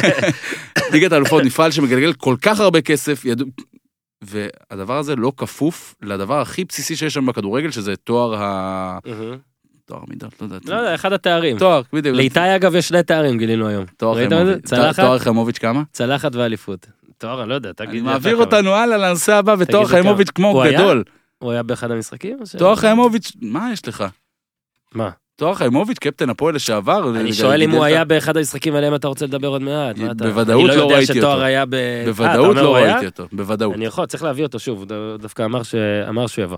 ליגת האלופות, מפעל שמגלגל כל כך הרבה כסף, ידעו... והדבר הזה לא כפוף לדבר הכי בסיסי שיש שם בכדורגל, שזה תואר ה... תואר מידות, לא יודע. לא יודע, אחד התארים. תואר, בדיוק. לאיתי אגב יש שני תארים גילינו היום. תואר צלחת? חיימוביץ' כמה? צלחת ואליפות. תואר, אני לא יודע, תגיד אני מעביר. אותנו הלאה לנושא הבא, ותואר חיימוביץ'. כמו? גדול. הוא היה באחד המשחקים? תואר חיימוביץ', מה יש לך? מה? תואר חיימוביץ', קפטן הפועל לשעבר. אני שואל אם הוא היה באחד המשחקים עליהם אתה רוצה לדבר עוד מעט. מה אתה- בוודאות אני לא יודע ראיתי שתואר אותו. היה ב... אה, בוודאות לא? ראיתי אותו, בוודאות. אני יכול, צריך להביא אותו שוב, דווקא אמר שהוא יבוא.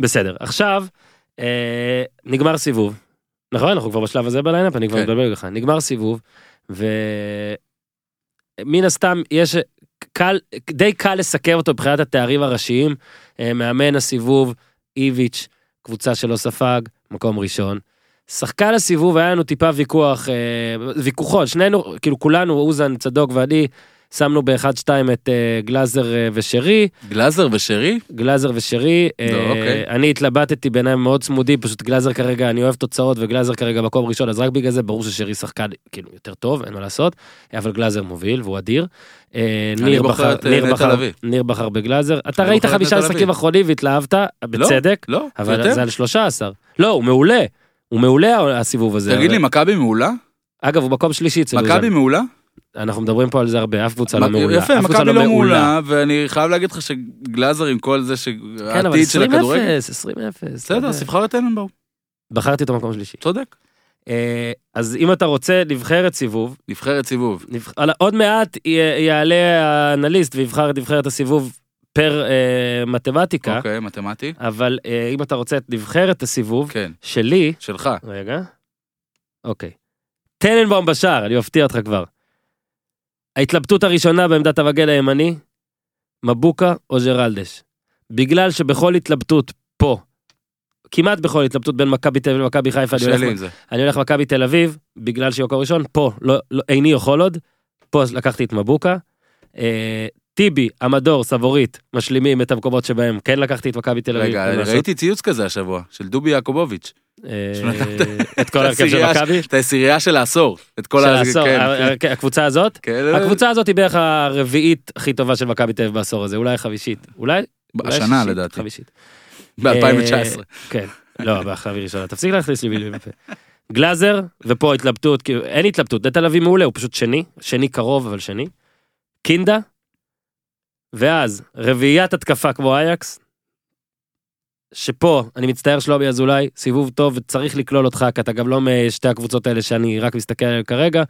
בסדר, עכשיו, אה, נגמר סיבוב. נכון, אנחנו כבר בשלב הזה בליינאפ, אני כבר כן. מדבר איתך. נגמר סיבוב, ומן הסתם יש... קל, די קל לסכם אותו מבחינת התארים הראשיים. אה, מאמן הסיבוב, איביץ', קבוצה שלא ספג, מקום ראשון. שחקן הסיבוב היה לנו טיפה ויכוח, אה, ויכוחון, שנינו, כאילו כולנו, אוזן, צדוק ואני, שמנו באחד שתיים את אה, גלאזר אה, ושרי, גלאזר ושרי? גלאזר ושרי, אה, לא, אוקיי. אני התלבטתי בעיניים מאוד צמודים, פשוט גלאזר כרגע, אני אוהב תוצאות וגלאזר כרגע מקום ראשון, אז רק בגלל זה ברור ששרי שחקן כאילו יותר טוב, אין מה לעשות, אבל גלאזר מוביל והוא אדיר. אני ניר בוחר בחר, את, ניר בחר, לביא. ניר בחר בגלאזר, אתה ראית חמישה משחקים. אחרונים והתלהבת, בצדק, לא, אבל יותר? זה על 13. לא, הוא מעולה, הוא מעולה הסיבוב הזה. תגיד לי, אבל- מכבי מעולה? אגב, הוא מקום שלישי אצל מכבי אוזן. מעולה? אנחנו מדברים פה על זה הרבה, אף קבוצה לא מעולה. יפה, מכבי לא מעולה, ואני חייב להגיד לך שגלאזר עם כל זה כן, אבל שהעתיד של 20-0, הכדורגל... 20-0. בסדר, אז תבחר את טננבאום. בחרתי אותו מקום שלישי. צודק. אה, אז אם אתה רוצה נבחרת סיבוב, נבחרת סיבוב. נבח- עוד מעט י- יעלה האנליסט ויבחר את נבחרת הסיבוב פר אה, מתמטיקה, אוקיי, מתמטי. אבל אה, אם אתה רוצה את נבחרת הסיבוב כן, שלי, שלך. רגע, אוקיי. טננבאום בשער, אני מפתיע אותך כבר. ההתלבטות הראשונה בעמדת המגן הימני, מבוקה או ג'רלדש. בגלל שבכל התלבטות פה, כמעט בכל התלבטות בין מכבי תל אביב למכבי חיפה, אני הולך. אני הולך מכבי תל אביב, בגלל שהיא מקום ראשון, פה לא, לא, איני יכול עוד, פה לקחתי את מבוקה. אה, טיבי, המדור, סבורית, משלימים את המקומות שבהם כן לקחתי את מכבי תל אביב. רגע. ראיתי ציוץ כזה השבוע, של דובי יעקובוביץ'. אה, את כל ההרכב של מכבי. את העשירייה של העשור. את כל העשור, כן, ה- כן. ה- הקבוצה הזאת, כן, הקבוצה הזאת היא בערך הרביעית הכי טובה של מכבי תל אביב בעשור הזה, אולי החמישית, אולי השנה לדעתי, חמישית. ב-2019. כן, לא, בהכרעה ראשונה, תפסיק להכניס לי מילים לפה. גלאזר, ופה התלבטות, כאילו, אין התלבטות, נטע לביא מעולה, הוא פשוט שני, שני קרוב אבל שני. קינדה, ואז רביעיית התקפה כמו אייקס, שפה, אני מצטער שלומי אזולאי, סיבוב טוב וצריך לכלול אותך, כי אתה גם לא משתי הקבוצות האלה שאני רק מסתכל עליהן כרגע,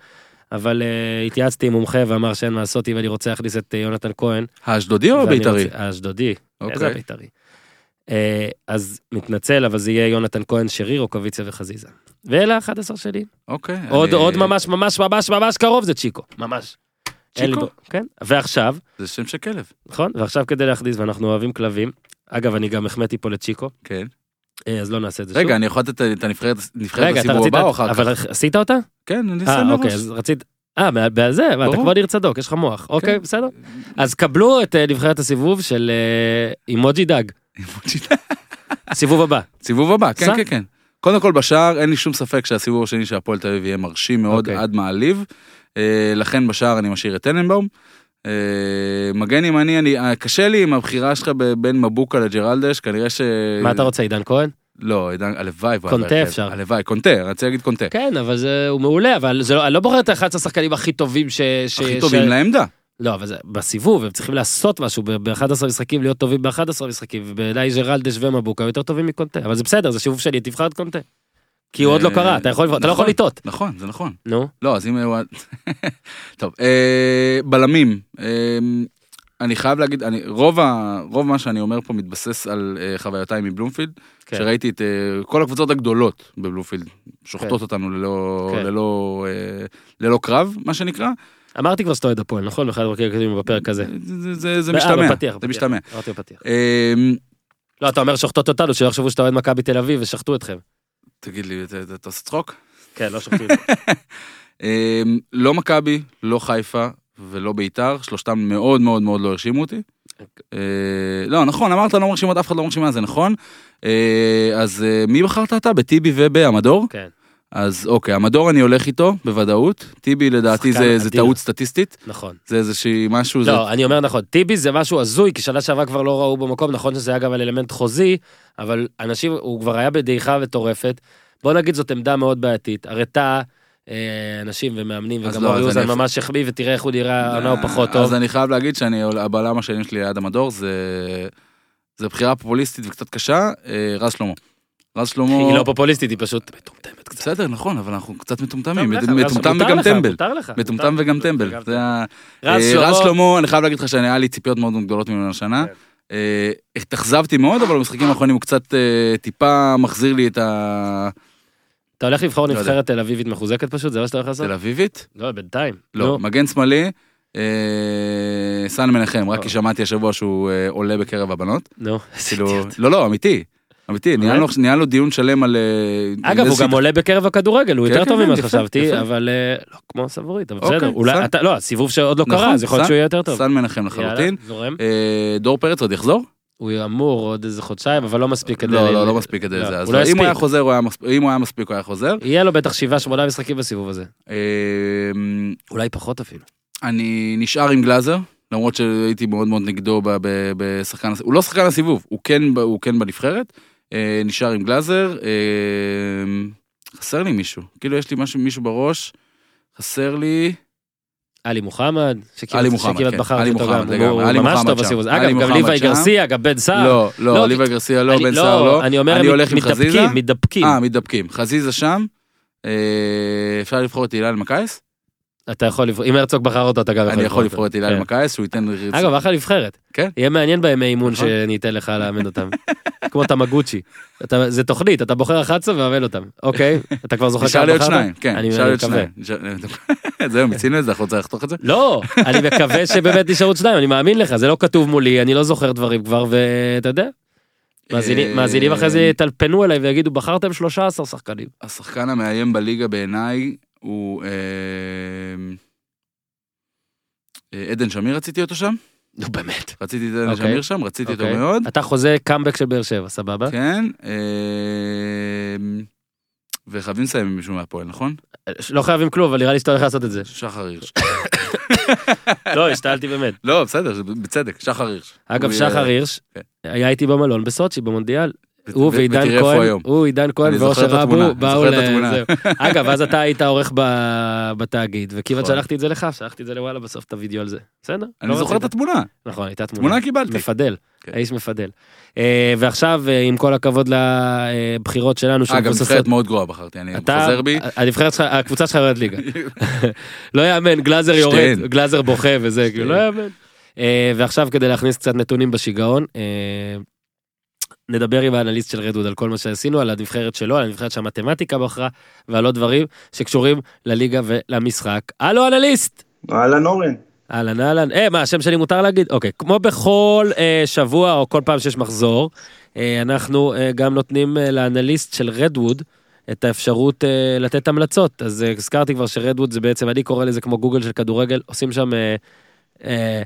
אבל uh, התייעצתי עם מומחה ואמר שאין מה לעשות אם אני רוצה להכניס את uh, יונתן כהן. האשדודי או הבית"רי? רוצה- האשדודי, איזה אוקיי. הבית"רי. אה, אז מתנצל, אבל זה יהיה יונתן כהן, שריר, רוקוויציה וחזיזה. ואלה ה-11 שלי. אוקיי. עוד אני- עוד ממש ממש ממש ממש קרוב זה צ'יקו. ממש. צ'יקו? כן. ועכשיו, זה שם של כלב. נכון? ועכשיו כדי להכניס, ואנחנו אוהבים כלבים. אגב, אני גם החמאתי פה לצ'יקו, כן. אה, אז לא נעשה את זה שוב. רגע, אני יכול לתת את הנבחרת רגע, רצית, הבא או אחר כך? אבל עשית אותה? כן, אני אה, אעשה אוקיי, מראש. אז רצית... אה, בזה, אתה. כן. כבר ניר צדוק, יש לך מוח. אוקיי, בסדר. אז קבלו את אה, נבחרת הסיבוב של אה, אימוג'י דג, סיבוב הבא. סיבוב הבא, כן. כן, כן. קודם כל בשער אין לי שום ספק שהסיבוב השני של הפועל תל אביב יהיה מרשים מאוד אוקיי. עד מעליב. אה, לכן בשער אני משאיר את טננבאום. אה, מגן ימני, אני, אה, קשה לי עם הבחירה שלך בין מבוקה לג'רלדש, כנראה ש... מה אתה רוצה, עידן כהן? לא, עידן, הלוואי. קונטה. אפשר. הלוואי, קונטה, רוצה להגיד קונטה. כן, אבל זה, הוא מעולה, אבל זה לא, אני לא בוחר את ה-11 השחקנים הכי טובים ש... ש הכי טובים ש... לעמדה. לא, אבל זה בסיבוב, הם צריכים לעשות משהו ב-11 משחקים, להיות טובים ב-11 משחקים, ובעיניי ג'רלדש ומבוקה יותר טובים מקונטה, אבל זה בסדר, זה סיבוב שלי, תבחר את קונטה. כי הוא עוד לא אה, קרה, אתה יכול אתה לא יכול נכון. לטעות. נכון, זה נכון. נו, לא, אז אם הוא... טוב, אה, בלמים. אה, אני חייב להגיד, אני, רוב, ה, רוב מה שאני אומר פה מתבסס על אה, חוויותיי מבלומפילד, כן. שראיתי את אה, כל הקבוצות הגדולות בבלומפילד, שוחטות כן. אותנו ללא, כן. ללא, אה, ללא קרב, מה שנקרא. אמרתי כבר שאתה אוהד הפועל, נכון? באחד הפרקים בפרק הזה. זה, זה, זה משתמע, בפתיח, זה. משתמע. אמרתי בפתיח. לא, אתה אומר שוחטות אותנו, שלא יחשבו שאתה אוהד מכבי תל אביב ושחטו אתכם. תגיד לי, אתה- עושה צחוק? כן, לא שוחטים. אה, לא מכבי, לא חיפה ולא ביתר, שלושתם מאוד מאוד מאוד לא הרשימו אותי. אה, לא, נכון, אמרת לא מרשים, אף אחד לא מרשים, זה נכון. אה, אז אה, מי בחרת אתה? בטיבי ובהמדור? כן, אז אוקיי, המדור אני הולך איתו בוודאות. טיבי לדעתי זה זה. טעות סטטיסטית. נכון. זה איזושהי משהו, זה... לא, אני אומר נכון, טיבי זה משהו הזוי, כי שנה שעברה כבר לא ראו במקום, נכון שזה היה גם על אלמנט חוזי, אבל אנשים, הוא כבר היה בדעיכה מטורפת. בוא נגיד זאת עמדה מאוד בעייתית, הרי טאה, אה, אנשים ומאמנים, וגם לא, אורי אוזן אני- ממש החמיא, ותראה איך הוא נראה, העונה הוא פחות טוב. אז אני חייב להגיד שאני, הבלם השני שלי ליד המדור זה... זה בחירה פופוליסטית וקצת קשה, אה, רז שלמה. רז שלמה... היא לא פופוליסטית, היא פשוט מטומטמת קצת. בסדר, נכון, אבל אנחנו קצת מטומטמים. מטומטם וגם טמבל. מטומטם. וגם טמבל. ה- רז שלמה, אני חייב להגיד לך שאני היה לי ציפיות מאוד גדולות ממנו השנה. כן. אה, התאכזבתי מאוד, אבל במשחקים האחרונים הוא קצת אה, טיפה מחזיר לי את אתה הולך לבחור לא. נבחרת תל אביבית מחוזקת פשוט, זה מה שאתה הולך לעשות? התל אביבית. לא, בינתיים. לא, מגן שמאלי, אה, סן מנחם, רק לא. כי שמעתי השבוע שהוא עולה בקרב הבנות. נו. כאילו, לא, לא, אמיתי. אמיתי, ניהלנו ניהלנו דיון שלם על... אה, אגב, הוא גם עולה בקרב הכדורגל, הוא כן, יותר כן, טוב כן, ממה שחשבתי. אבל אה, לא כמו סבורית, אבל אוקיי, בסדר, אולי. אתה, לא, הסיבוב שעוד לא נכון, קרה, אז יכול להיות שהוא יהיה יותר טוב. סן מנחם לחלוטין. אה, דור פרץ עוד יחזור? הוא אמור עוד איזה חודשיים, אבל לא מספיק כדי... לא, לא, לא מספיק כדי לא, זה. אז לא אם הוא היה. חוזר, אם הוא היה מספיק, הוא היה חוזר. יהיה לו בטח שבעה, שמונה משחקים בסיבוב הזה. אולי פחות אפילו. אני נשאר עם גלאזר, למרות שהייתי מאוד מאוד נגדו בשחקן, הוא לא שחקן הסיבוב, הוא כן, הוא כן בנבחרת. אה, נשאר עם גלאזר. אה, חסר לי מישהו, כאילו יש לי משהו, מישהו בראש, חסר לי... עלי מוחמד, שכמעט- כן. בחרתי אותו גם, הוא ממש טוב. בסיבוב הזה. אגב, גם ליוואי. גרסיה, גם בן סער. לא, לא, לא, אוליבר גרסיה לא, בן סער לא. אני אומר, אני הולך עם חזיזה. מתדפקים, מתדפקים. אה, מתדפקים. חזיזה שם. אה, אפשר לבחור את הילה אלמקייס? אתה יכול לבחור, אם הרצוג בחר אותו אתה גם יכול אני יכול לבחור לבחור את הילה כן. אלמקייס, שהוא ייתן... אגב, אחלה נבחרת. כן. יהיה מעניין בימי אימון נכון. שאני אתן לך לאמן אותם. כמו תמגוצ'י. זה תוכנית, אתה בוחר 11 ומאמן אותם. אוקיי? אתה כבר זוכר נשאר לי עוד בחרת? שניים, כן, נשאר לי עוד. שניים. זהו, מיצינו את זה, אנחנו רוצים לחתוך את זה? לא, אני מקווה שבאמת נשארו עוד שניים, אני מאמין לך, זה לא כתוב מולי, אני לא זוכר דברים כבר, ואתה יודע. אה, מאזינים אחרי זה יטלפנו אליי ויגידו, בחרתם 13 שחקנים. השחקן המאיים בליגה בעיניי הוא... אה, אה, עדן שמיר רציתי אותו שם, נו באמת. רציתי את עדן אוקיי. שמיר שם, רציתי אותו אוקיי. מאוד. אתה חוזה קאמבק של באר שבע, סבבה? כן. אה, וחייבים לסיים עם מישהו מהפועל, נכון? לא חייבים כלום, אבל נראה לי שאתה הולך לעשות את זה. שחר הירש. לא, השתעלתי באמת. לא, בסדר, בצדק, שחר הירש. אגב, שחר הירש כן. היה איתי במלון בסוצ'י, במונדיאל. הוא ועידן כהן. הוא עידן כהן ואושר אבו באו ל... אגב, אז אתה היית עורך בתאגיד, וכמעט נכון. שלחתי את זה לך, שלחתי את זה לוואלה בסוף, את הוידאו על זה. בסדר? אני לא זוכר את? התמונה, נכון, הייתה תמונה. תמונה קיבלתי. מפדל, כן. האיש מפדל. אה, ועכשיו, אה, עם כל הכבוד לבחירות שלנו, אגב, נבחרת מאוד גרועה בחרתי, אני חוזר בי. הנבחרת שלך, הקבוצה שלך יורדת ליגה. לא יאמן, גלאזר יורד. גלאזר בוכה וזה, כאילו, לא. יאמן. אה, ועכשיו כדי להכניס קצת נתונים בשיגעון, נדבר עם האנליסט של רדווד על כל מה שעשינו, על הנבחרת שלו, על הנבחרת שהמתמטיקה בחרה, ועל עוד דברים שקשורים לליגה ולמשחק. הלו אנליסט! אהלן אורן. אהלן אהלן, אה מה השם שלי מותר להגיד? אוקיי, כמו בכל אה, שבוע או כל פעם שיש מחזור, אה, אנחנו אה, גם נותנים אה, לאנליסט של רדווד את האפשרות אה, לתת המלצות, אז אה, הזכרתי כבר שרדווד זה בעצם, אני קורא לזה כמו גוגל של כדורגל, עושים שם אה, אה,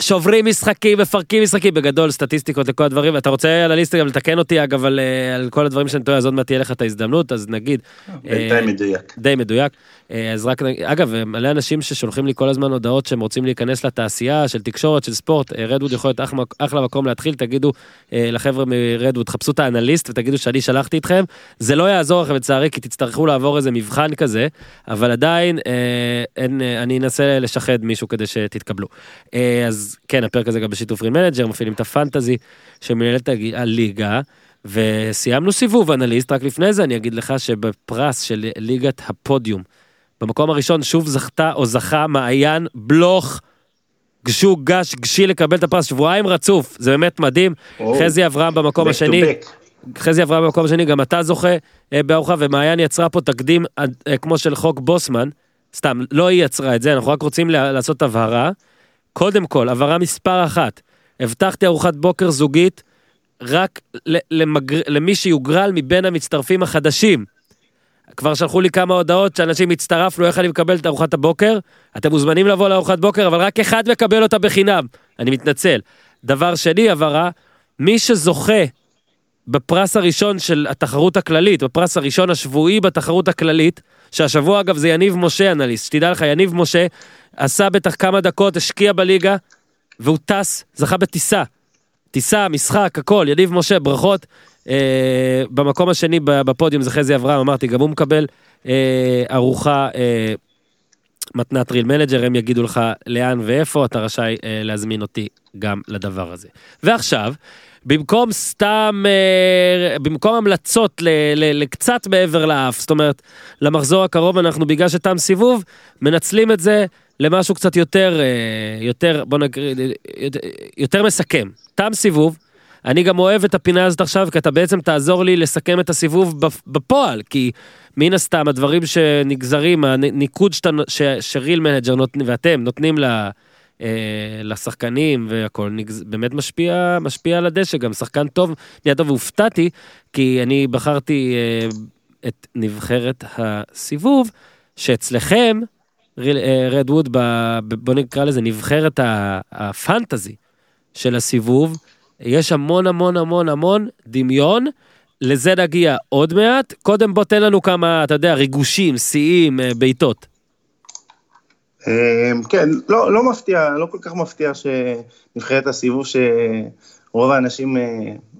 שוברים משחקים, מפרקים משחקים, בגדול סטטיסטיקות לכל הדברים, אתה רוצה אנליסט גם לתקן אותי אגב על, אה, על כל הדברים שאני טועה, אז עוד מעט תהיה לך את ההזדמנות, אז נגיד. בינתיים אה, מדויק. די מדויק. אה, אז רק, אגב, אה, מלא אנשים ששולחים לי כל הזמן הודעות שהם רוצים להיכנס לתעשייה של תקשורת, של ספורט, אה, רדווד יכול להיות אחלה, אחלה מקום להתחיל, תגידו אה, לחבר'ה מרדווד, חפשו את האנליסט ותגידו שאני שלחתי אתכם. זה לא יעזור לכם לצערי, כי תצטרכו לעבור איזה מבחן כזה, אבל עדיין אה, אין, אה, אני אנסה לשחד מישהו כדי שתתקבלו. אה, אז כן, הפרק הזה גם בשיתוף ריל מנג'ר, מפעילים את הפנטזי שמנהל את הג- הליגה. וסיימנו סיבוב אנליסט, רק לפני זה אני אגיד לך שבפרס של ליגת הפודיום, במקום הראשון שוב זכתה או זכה מעיין בלוך, גשו גש גשי לקבל את הפרס שבועיים רצוף, זה באמת מדהים. או, חזי אברהם במקום השני. חזי אברהם במקום השני, גם אתה זוכה אה, בארוחה, ומעיין יצרה פה תקדים אה, אה, כמו של חוק בוסמן, סתם, לא היא יצרה את זה, אנחנו רק רוצים לעשות הבהרה. קודם כל, הבהרה מספר אחת, הבטחתי ארוחת בוקר זוגית רק למגר... למי שיוגרל מבין המצטרפים החדשים. כבר שלחו לי כמה הודעות שאנשים הצטרפנו, איך אני מקבל את ארוחת הבוקר? אתם מוזמנים לבוא לארוחת בוקר, אבל רק אחד מקבל אותה בחינם. אני מתנצל. דבר שני, הבהרה, מי שזוכה בפרס הראשון של התחרות הכללית, בפרס הראשון השבועי בתחרות הכללית, שהשבוע אגב זה יניב משה אנליסט, שתדע לך, יניב משה עשה בטח כמה דקות, השקיע בליגה, והוא טס, זכה בטיסה. טיסה, משחק, הכל, יניב משה, ברכות. אה, במקום השני בפודיום זה חזי אברהם, אמרתי, גם הוא מקבל אה, ארוחה אה, מתנת ריל מנג'ר, הם יגידו לך לאן ואיפה, אתה רשאי אה, להזמין אותי גם לדבר הזה. ועכשיו, במקום סתם, אה, במקום המלצות ל, ל, לקצת מעבר לאף, זאת אומרת, למחזור הקרוב אנחנו בגלל שתם סיבוב, מנצלים את זה למשהו קצת יותר, אה, יותר, בוא נקריא, יותר, יותר מסכם. תם סיבוב, אני גם אוהב את הפינה הזאת עכשיו, כי אתה בעצם תעזור לי לסכם את הסיבוב בפ- בפועל, כי מן הסתם הדברים שנגזרים, הניקוד שאתה, ש, שריל מנג'ר נותנים, ואתם נותנים ל... אה, לשחקנים והכל נגז... באמת משפיע משפיע על הדשא גם שחקן טוב נהיה טוב והופתעתי כי אני בחרתי אה, את נבחרת הסיבוב שאצלכם אה, רדווד ב- ב- בוא נקרא לזה נבחרת הפנטזי של הסיבוב יש המון המון המון המון דמיון. לזה נגיע עוד מעט קודם בוא תן לנו כמה אתה יודע ריגושים שיאים אה, בעיטות. אמ, כן, לא, לא מפתיע, לא כל כך מפתיע שנבחרת הסיבוב שרוב האנשים אה,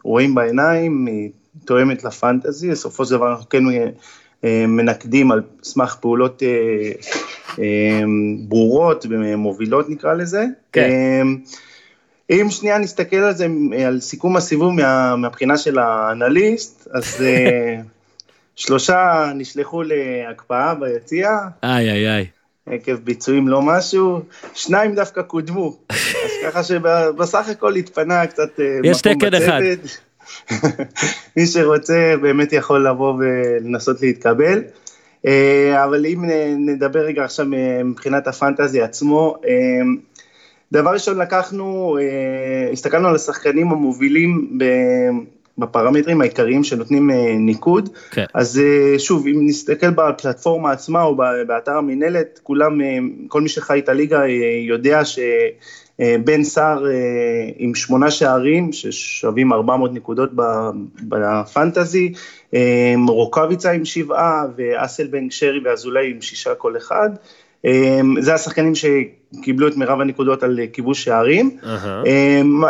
רואים בעיניים, היא תואמת לפנטזי, בסופו של דבר אנחנו כן מנקדים על סמך פעולות אה, אה, ברורות ומובילות נקרא לזה. כן. אם שנייה נסתכל על זה, אה, על סיכום הסיבוב מה, מהבחינה של האנליסט, אז אה, שלושה נשלחו להקפאה ביציע, איי איי איי. עקב ביצועים לא משהו, שניים דווקא קודמו, אז ככה שבסך הכל התפנה קצת אה, יש תקן אחד. מי שרוצה באמת יכול לבוא ולנסות להתקבל. אה, אבל אם נדבר רגע עכשיו מבחינת הפנטזי עצמו, דבר ראשון לקחנו, הסתכלנו על השחקנים המובילים בפרמטרים העיקריים שנותנים אה, ניקוד. כן. אז אה, שוב, אם נסתכל בפלטפורמה עצמה או באתר המינהלת, כולם, אה, כל מי שחי את הליגה יודע שבן סער עם שמונה שערים, ששווים 400 נקודות בפנטזי, רוקאביצה עם שבעה, ואסלבנג, שרי ואזולאי עם שישה כל אחד. זה השחקנים ש... קיבלו את מירב הנקודות על אה, כיבוש שערים. Uh-huh.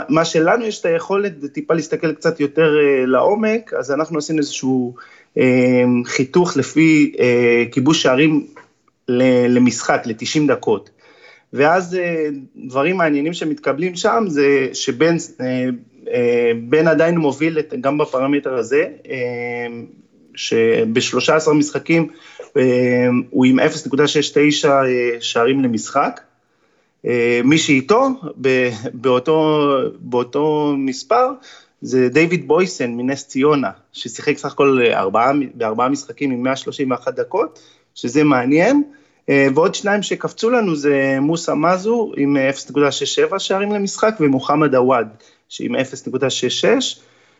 מה שלנו יש את היכולת טיפה להסתכל קצת יותר אה, לעומק, אז אנחנו עשינו איזשהו חיתוך לפי כיבוש שערים למשחק, ל-90 דקות. ואז דברים מעניינים שמתקבלים שם זה שבן בן עדיין מוביל גם בפרמטר הזה, שב-13 משחקים הוא עם 0.69 שערים למשחק. אה, מי שאיתו באותו, באותו מספר זה דיוויד בויסן מנס ציונה, ששיחק סך הכל ארבעה, בארבעה משחקים עם 131 דקות, שזה מעניין. אה, ועוד שניים שקפצו לנו זה מוסא מזו עם 0.67 שערים למשחק ומוחמד עוואד שעם 0.66,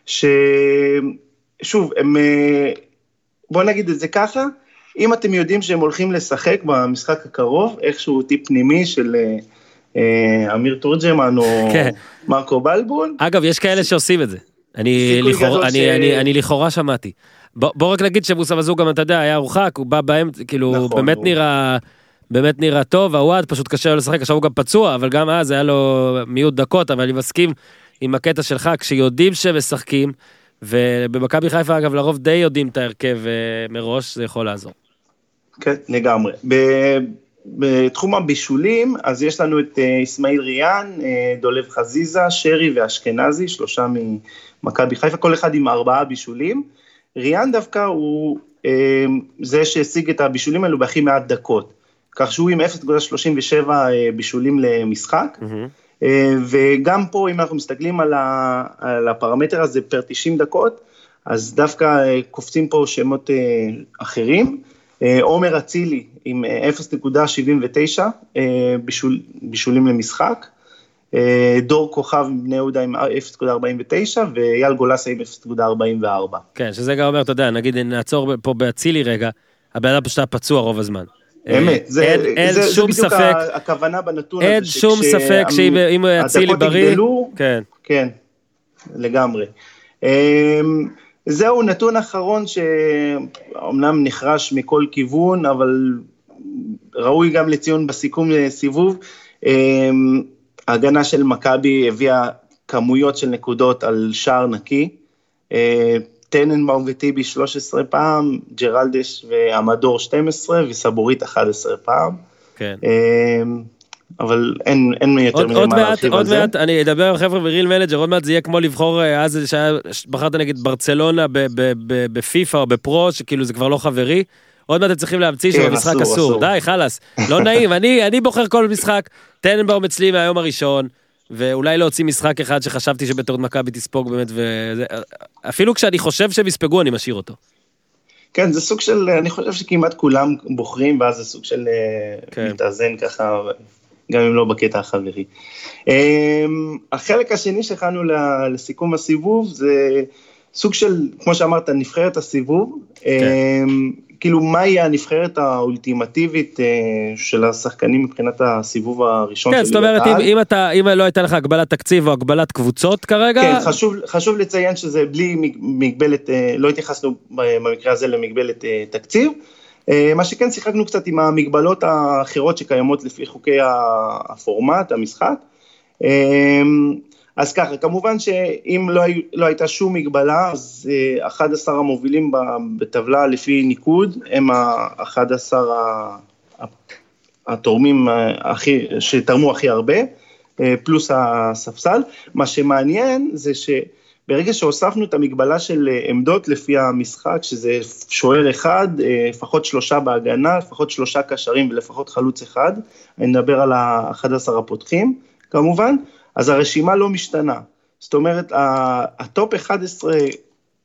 ששוב, הם, אה, בוא נגיד את זה ככה, אם אתם יודעים שהם הולכים לשחק במשחק הקרוב, איכשהו טיפ פנימי של אה, אמיר תורג'מן או כן. מרקו בלבול. אגב, יש כאלה שעושים את זה. אני לכאורה, אני, ש... אני, אני לכאורה שמעתי. בוא, בוא רק נגיד שבוסה מזוג גם אתה יודע היה הורחק הוא בא באמצע כאילו נכון, באמת הוא... נראה באמת נראה טוב הוואד פשוט קשה לו לשחק עכשיו הוא גם פצוע אבל גם אז היה לו מיעוט דקות אבל אני מסכים עם הקטע שלך כשיודעים שמשחקים ובמכבי חיפה אגב לרוב די יודעים את ההרכב אה, מראש זה יכול לעזור. כן לגמרי. בתחום הבישולים, אז יש לנו את אסמאעיל אה, ריאן, אה, דולב חזיזה, שרי ואשכנזי, שלושה ממכבי חיפה, כל אחד עם ארבעה בישולים. ריאן דווקא הוא אה, זה שהשיג את הבישולים האלו בהכי מעט דקות, כך שהוא עם 0.37 בישולים למשחק. Mm-hmm. וגם פה, אם אנחנו מסתכלים על, ה, על הפרמטר הזה פר 90 דקות, אז דווקא קופצים פה שמות אחרים. עומר אצילי עם 0.79 אה, אה, בישול, בישולים למשחק, אה, דור כוכב עם בני יהודה עם 0.49 ואייל גולסה עם 0.44. כן, שזה גם אומר, אתה יודע, נגיד נעצור פה באצילי רגע, הבן אדם פשוט היה פצוע רוב הזמן. אמת, זה, אין, אין זה, שום זה בדיוק ספק, הכוונה בנתון אין הזה. אין שום ספק שאם אצילי בריא, יגדלו, כן. כן, לגמרי. זהו נתון אחרון שאומנם נחרש מכל כיוון, אבל ראוי גם לציון בסיכום סיבוב. ההגנה של מכבי הביאה כמויות של נקודות על שער נקי. אה, טננבאום וטיבי 13 פעם, ג'רלדש ועמדור 12 וסבורית 11 פעם. כן. אמ, אבל אין, אין יותר מדי מה להרחיב על זה. עוד מעט אני אדבר עם חבר'ה בריל מנג'ר, עוד מעט זה יהיה כמו לבחור, אה, אז שהיה, בחרת נגיד ברצלונה בפיפא או בפרו, שכאילו זה כבר לא חברי. עוד מעט אתם צריכים להמציא כן, שבמשחק אסור, אסור. די חלאס, לא נעים, אני, בוחר כל משחק, טננבאום אצלי מהיום הראשון, ואולי להוציא משחק אחד שחשבתי שבטעות מכבי תספוג באמת, וזה, אפילו כשאני חושב שהם יספגו אני משאיר אותו. כן, זה סוג של, אני חושב שכמעט כולם בוחרים, ואז זה סוג של אה, כן. מתאזן ככה, גם אם לא בקטע החברי. אמ, החלק השני שהכנו לסיכום הסיבוב זה סוג של, כמו שאמרת, נבחרת הסיבוב. כן. כאילו, מהי הנבחרת האולטימטיבית אה, של השחקנים מבחינת הסיבוב הראשון כן, של ליגת העל? כן, זאת אומרת, אם, אם, אתה, אם לא הייתה לך הגבלת תקציב או הגבלת קבוצות כרגע... כן, חשוב, חשוב לציין שזה בלי מגבלת, אה, לא התייחסנו במקרה הזה למגבלת אה, תקציב. מה שכן, שיחקנו קצת עם המגבלות האחרות שקיימות לפי חוקי הפורמט, המשחק. אז ככה, כמובן שאם לא, לא הייתה שום מגבלה, אז 11 אה, המובילים בטבלה לפי ניקוד הם ה-11 התורמים הכי, שתרמו הכי הרבה, אה, פלוס הספסל. מה שמעניין זה ש... ברגע שהוספנו את המגבלה של אה, עמדות לפי המשחק, שזה שוער אחד, אה, לפחות שלושה בהגנה, לפחות שלושה קשרים ולפחות חלוץ אחד, אני מדבר על ה-11 הפותחים כמובן, אז הרשימה לא משתנה. זאת אומרת, הטופ 11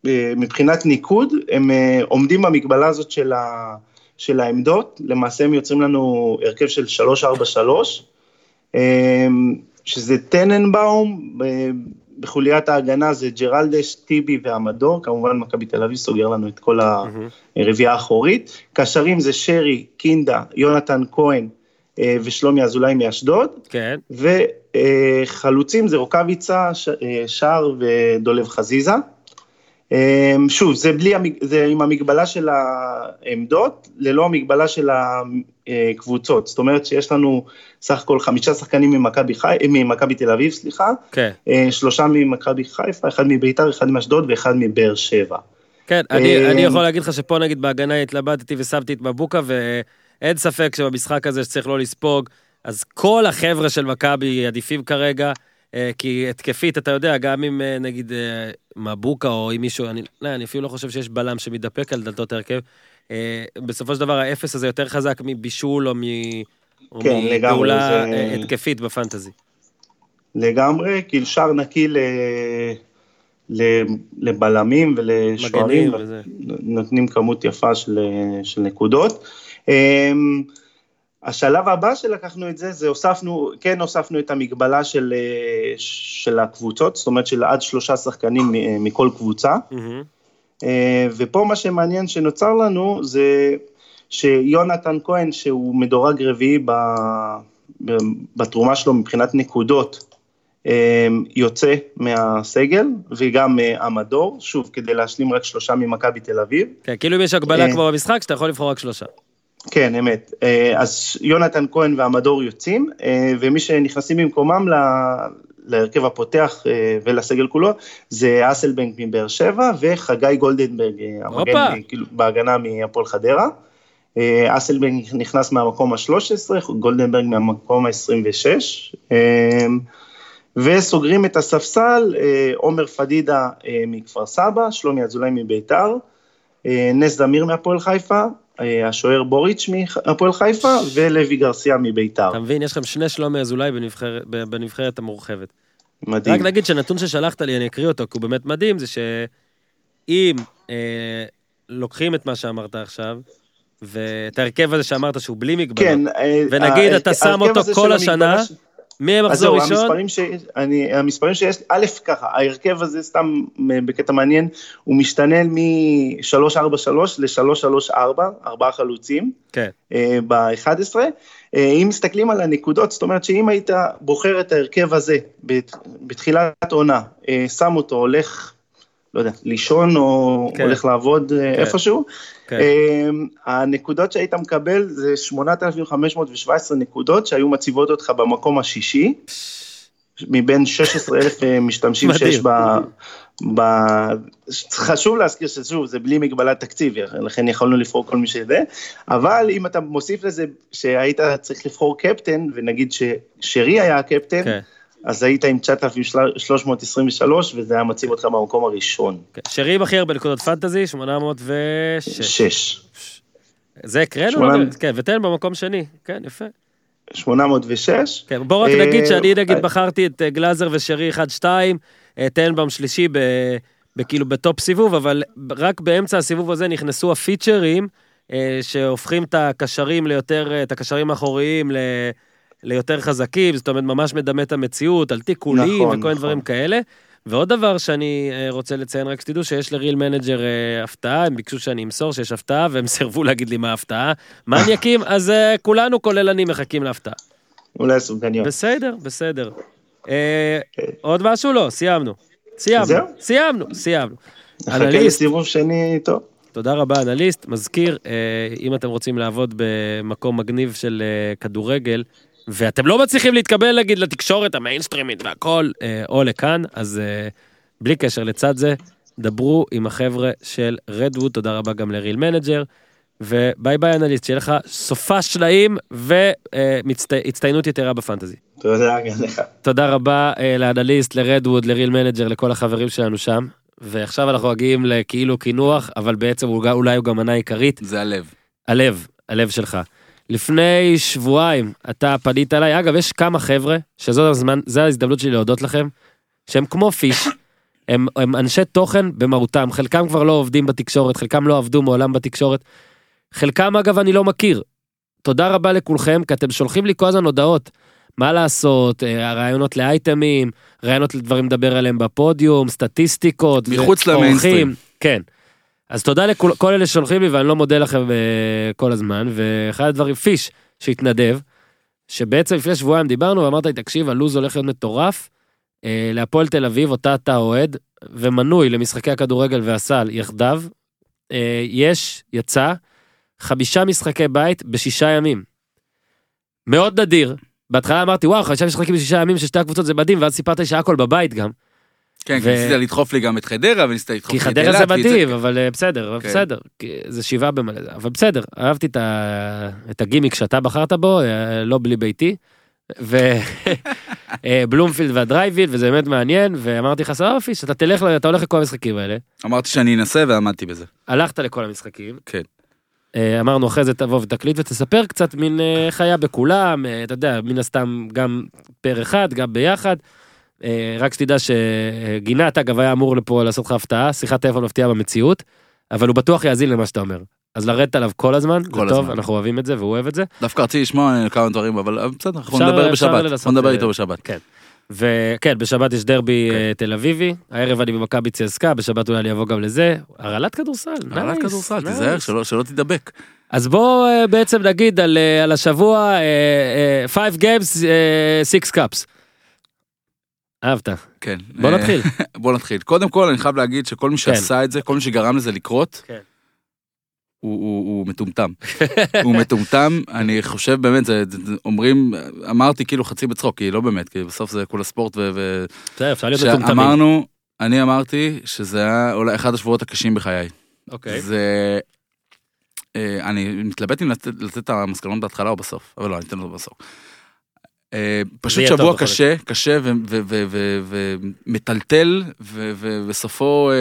אה, מבחינת ניקוד, הם עומדים במגבלה הזאת של, ה, של העמדות, למעשה הם יוצרים לנו הרכב של 3-4-3, שזה טננבאום, בחוליית ההגנה זה ג'רלדש, טיבי ועמדור, כמובן מכבי תל אביב סוגר לנו את כל הרביעייה האחורית. קשרים זה שרי, קינדה, יונתן כהן אה, ושלומי אזולאי מאשדוד. כן. וחלוצים זה רוקאביצה, אה, שער ודולב חזיזה. אמ, שוב, זה, בלי, זה עם המגבלה של העמדות, ללא המגבלה של הקבוצות. זאת אומרת שיש לנו סך הכל חמישה שחקנים ממכבי חי... תל אביב, סליחה. כן. אה, שלושה ממכבי חיפה, אחד מביתר, אחד מאשדוד ואחד מבאר שבע. כן, אני, אני יכול להגיד לך שפה נגיד בהגנה התלבטתי ושמתי את מבוקה, ואין ספק שבמשחק הזה שצריך לא לספוג, אז כל החבר'ה של מכבי עדיפים כרגע. אה, כי התקפית, אתה יודע, גם אם אה, נגיד אה, מבוקה או עם מישהו, אני, לא, אני אפילו לא חושב שיש בלם שמתדפק על דלתות ההרכב. בסופו של דבר האפס הזה יותר חזק מבישול או, מ, או כן, מפעולה זה... התקפית בפנטזי. לגמרי, כאילו שער נקי ל... לבלמים ולשוערים, נותנים כמות יפה של, של נקודות. השלב הבא שלקחנו את זה, זה הוספנו, כן הוספנו את המגבלה של, אה, של הקבוצות, זאת אומרת של עד שלושה שחקנים מכל קבוצה. Mm-hmm. ופה מה שמעניין שנוצר לנו זה שיונתן כהן, שהוא מדורג רביעי בתרומה שלו מבחינת נקודות, אה, יוצא מהסגל, וגם המדור, שוב, כדי להשלים רק שלושה ממכבי תל אביב. כן, כאילו אם יש הגבלה כמו במשחק, שאתה יכול לבחור רק שלושה. כן, אמת. אה, אז יונתן כהן והמדור יוצאים, אה, ומי שנכנסים במקומם להרכב הפותח אה, ולסגל כולו, זה אסלבנק מבאר שבע וחגי גולדנברג, המגן כאילו, בהגנה מהפועל חדרה. אסלבנק נכנס מהמקום ה-13, גולדנברג מהמקום ה-26. וסוגרים את הספסל, עומר פדידה מכפר סבא, שלומי אזולאי מביתר, נס דמיר מהפועל חיפה, השוער בוריץ' מהפועל חיפה ולוי גרסיה מביתר. אתה מבין, יש לכם שני שלומי אזולאי בנבחרת, בנבחרת המורחבת. מדהים. רק נגיד שנתון ששלחת לי, אני אקריא אותו, כי הוא באמת מדהים, זה שאם אה, לוקחים את מה שאמרת עכשיו, ואת ההרכב הזה שאמרת שהוא בלי מגבלות, כן, אה, ונגיד אתה שם אותו כל השנה, מי המחזור ראשון? המספרים, ש... אני, המספרים שיש, א', ככה, ההרכב הזה סתם בקטע מעניין, הוא משתנה מ-343 ל-334, ארבעה חלוצים. כן. אה, ב-11. אה, אם מסתכלים על הנקודות, זאת אומרת שאם היית בוחר את ההרכב הזה בתחילת עונה, אה, שם אותו, הולך לא יודע, לישון או כן. הולך לעבוד כן. איפשהו. כן. הנקודות שהיית מקבל זה 8,517 נקודות שהיו מציבות אותך במקום השישי, מבין 16,000 משתמשים שיש ב... ב... חשוב להזכיר ששוב, זה בלי מגבלת תקציב, לכן יכולנו לבחור כל מי שזה, אבל אם אתה מוסיף לזה שהיית צריך לבחור קפטן, ונגיד ששרי היה הקפטן, כן. אז היית עם 9,323, וזה היה מציב אותך במקום הראשון. כן. שרי הכי הרבה נקודות פנטזי, 806. 6. זה הקראנו? 8... כן, ותן במקום שני, כן, יפה. 806. כן, בוא רק נגיד אה, שאני נגיד אה, בחרתי את אה, גלאזר ושרי 1-2, טנבאום שלישי כאילו בטופ סיבוב, אבל רק באמצע הסיבוב הזה נכנסו הפיצ'רים שהופכים את הקשרים ליותר, את הקשרים האחוריים ליותר חזקים, זאת אומרת, ממש מדמה את המציאות, על תיקולים נכון, וכל מיני נכון. דברים כאלה. ועוד דבר שאני אה, רוצה לציין, רק שתדעו שיש ל Real Manager אה, הפתעה, הם ביקשו שאני אמסור שיש הפתעה, והם סירבו להגיד לי מה ההפתעה. מניאקים, אז אה, כולנו, כולל אני, מחכים להפתעה. אולי סופגניות. בסדר, בסדר. עוד משהו? לא, סיימנו. סיימנו, סיימנו, סיימנו. נחכה לסיבוב שני טוב. תודה רבה, אנליסט. מזכיר, אם אתם רוצים לעבוד במקום מגניב של כדורגל, ואתם לא מצליחים להתקבל נגיד לתקשורת המיינסטרימית והכל, אה, או לכאן, אז אה, בלי קשר לצד זה, דברו עם החבר'ה של Redwood, תודה רבה גם ל Real Manager, וביי ביי אנליסט, שיהיה לך סופ"ש נעים והצטיינות יתרה בפנטזי. תודה גם לך. תודה רבה אה, לאנליסט, ל Redwood, ל Real Manager, לכל החברים שלנו שם. ועכשיו אנחנו מגיעים לכאילו קינוח, אבל בעצם אולי הוא גם מנה עיקרית, זה הלב. הלב, הלב שלך. לפני שבועיים אתה פנית אליי, אגב יש כמה חבר'ה שזו הזמן, זה ההזדמנות שלי להודות לכם, שהם כמו פיש, הם, הם אנשי תוכן במהותם, חלקם כבר לא עובדים בתקשורת, חלקם לא עבדו מעולם בתקשורת, חלקם אגב אני לא מכיר. תודה רבה לכולכם, כי אתם שולחים לי כל הזמן הודעות. מה לעשות, אה, הרעיונות לאייטמים, רעיונות לדברים לדבר עליהם בפודיום, סטטיסטיקות, מחוץ. למיינסטרים. כן. אז תודה לכל כל אלה ששולחים לי ואני לא מודה לכם uh, כל הזמן, ואחד הדברים, פיש, שהתנדב, שבעצם לפני שבועיים דיברנו ואמרת לי, תקשיב, הלו"ז הולך להיות מטורף, uh, להפועל תל אביב, אותה אתה אוהד, ומנוי למשחקי הכדורגל והסל יחדיו, uh, יש, יצא, חמישה משחקי בית בשישה ימים. מאוד נדיר. בהתחלה אמרתי וואו חמישה משחקים בשישה ימים של שתי הקבוצות זה מדהים ואז סיפרת לי שהכל בבית גם כן, ו- כי ניסית לדחוף לי גם את חדרה, וניסית לדחוף כי לי את חדרה זה מדהים אבל אה, בסדר כן. בסדר כי זה שבעה במלא אבל בסדר אהבתי את ה- את הגימיק שאתה בחרת בו אה, לא בלי ביתי. ובלומפילד והדרייבין וזה באמת מעניין ואמרתי לך סופי שאתה תלך אתה הולך לכל המשחקים האלה אמרתי שאני אנסה ועמדתי בזה. הלכת לכל המשחקים. כן. אה, אמרנו אחרי זה תבוא ותקליט ותספר קצת מין אה, היה בכולם, אה, אתה יודע, מן הסתם גם פר אחד, גם ביחד. אה, רק שתדע שגינת אגב היה אמור לפה לעשות לך הפתעה, שיחת טלפון מפתיעה במציאות, אבל הוא בטוח יאזין למה שאתה אומר. אז לרדת עליו כל הזמן, כל טוב, הזמן. אנחנו אוהבים את זה והוא אוהב את זה. דופקא רציתי לשמוע כמה דברים, אבל אבל בסדר, אנחנו נדבר בשבת. בוא נדבר אה, איתו בשבת. וכן, בשבת יש דרבי כן. אה, תל אביבי, הערב אני במכבי צסקה, בשבת אולי אני אבוא גם לזה. הרעלת כדורסל, הרעלת נייס, כדורסל, נייס. תיזהר שלא- שלא תידבק. אז בוא אה, בעצם נגיד על, אה, על השבוע, אה, אה, 5 games, 6 cups. אהבת. כן. בוא אה, נתחיל. בוא נתחיל. קודם כל, אני חייב להגיד שכל מי שעשה את זה, כל מי שגרם לזה לקרות, כן. הוא- הוא הוא מטומטם. הוא מטומטם, אני חושב באמת, זה- אומרים, אמרתי כאילו חצי בצחוק, כי לא באמת, כי בסוף זה כולה ספורט, ו-. בסדר, אפשר להיות מטומטמים. שאמרנו, אני אמרתי שזה היה אולי אחד השבועות הקשים בחיי. אוקיי. זה... אה, אני מתלבט אם לתת, את המסקנות בהתחלה או בסוף, אבל לא, אני אתן אותו בסוף. אה, פשוט שבוע קשה, קשה ומטלטל, ו- ו- בסופו אה,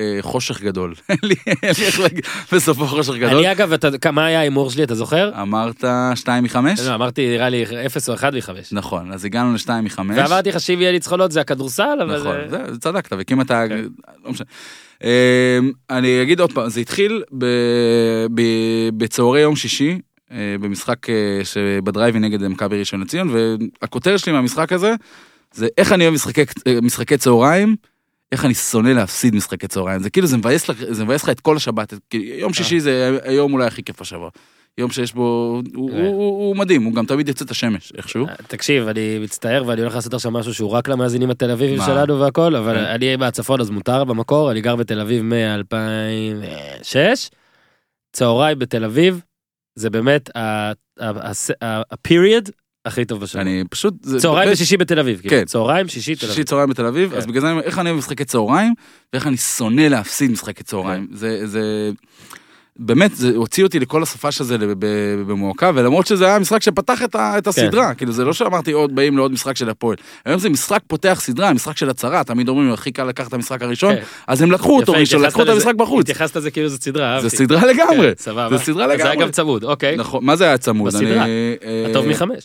אה, חושך גדול. בסופו חושך גדול. אני אגב, מה היה ההימור שלי, אתה זוכר? אמרת שתיים מחמש? לא, אמרתי נראה לי 0 או 1 מ-5. נכון, אז הגענו לשתיים מחמש. ואמרתי לך שאם יהיה ניצחונות זה הכדורסל, אבל... נכון, זה- צדקת, אתה, כן. לא משנה. אני אגיד עוד פעם, זה התחיל בצהרי יום שישי, במשחק אה, שבדרייבי נגד מכבי ראשון לציון, והכותרת שלי מהמשחק הזה, זה איך אני אוהב משחקי, אה, משחקי צהריים, איך אני שונא להפסיד משחקי צהריים. זה כאילו, זה מבאס לך, זה מבאס לך את כל השבת. יום שישי זה היום אולי הכי כיף השבוע. יום שיש בו, הוא- הוא- כן. הוא הוא מדהים, הוא גם תמיד יוצא את השמש, איכשהו. תקשיב, אני מצטער ואני הולך לעשות עכשיו משהו שהוא רק למאזינים התל אביבים? שלנו והכל, אבל כן. אני מהצפון אז מותר במקור, אני גר בתל אביב מ-2006, צהריים בתל אביב, זה באמת ה-period הכי טוב בשבוע. אני פשוט... צהריים ושישי בתל אביב, כאילו, כן. צהריים, שישי תל שישי אביב. צהריים בתל אביב, כן. אז בגלל זה אני אומר, איך אני אוהב משחקי צהריים, ואיך אני שונא להפסיד משחקי צהריים. כן. זה, באמת, זה הוציא אותי לכל הסופש הזה במועקה, ולמרות שזה היה משחק שפתח את, ה, את כן. הסדרה, כאילו זה לא שאמרתי עוד באים לעוד משחק של הפועל. היום זה משחק פותח סדרה, משחק של הצהרה, תמיד אומרים, הכי קל לקחת את המשחק הראשון, כן. אז הם לקחו אותו יפה, ראשון, התייחסת לקחו את המשחק בחוץ. התייחסת לזה כאילו זו סדרה, אהבתי. זה סדרה לגמרי. כן, סבבה. זה סדרה אז זה היה לגמרי. גם צמוד, אוקיי. נכון, מה זה היה צמוד? בסדרה. אני, אה, הטוב מחמש.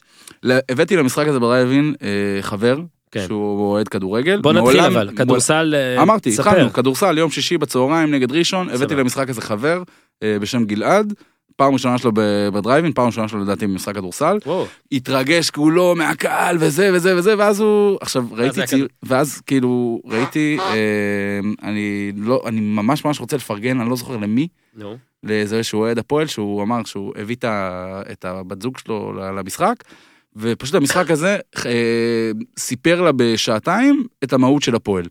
הבאתי למשחק הזה ברייבין אה, חבר, כן. שהוא אוהד כדורגל. בוא נתחיל מעולם- אבל, כדורסל, אה, אמרתי, ספר. התחלנו, כדורסל, יום שישי בצהריים נגד ראשון, הבאתי סבבה. למשחק הזה חבר אה, בשם גלעד, פעם ראשונה שלו בדרייבין, פעם ראשונה שלו לדעתי במשחק כדורסל, התרגש כולו מהקהל וזה וזה וזה, ואז הוא, עכשיו ראיתי ציר, ואז כאילו ראיתי, אה, אני לא, אני ממש ממש רוצה לפרגן, אני לא זוכר למי, נו. לאיזה שהוא אוהד הפועל, שהוא אמר שהוא הביא את הבת זוג שלו למשחק, ופשוט המשחק הזה אה, סיפר לה בשעתיים את המהות של הפועל.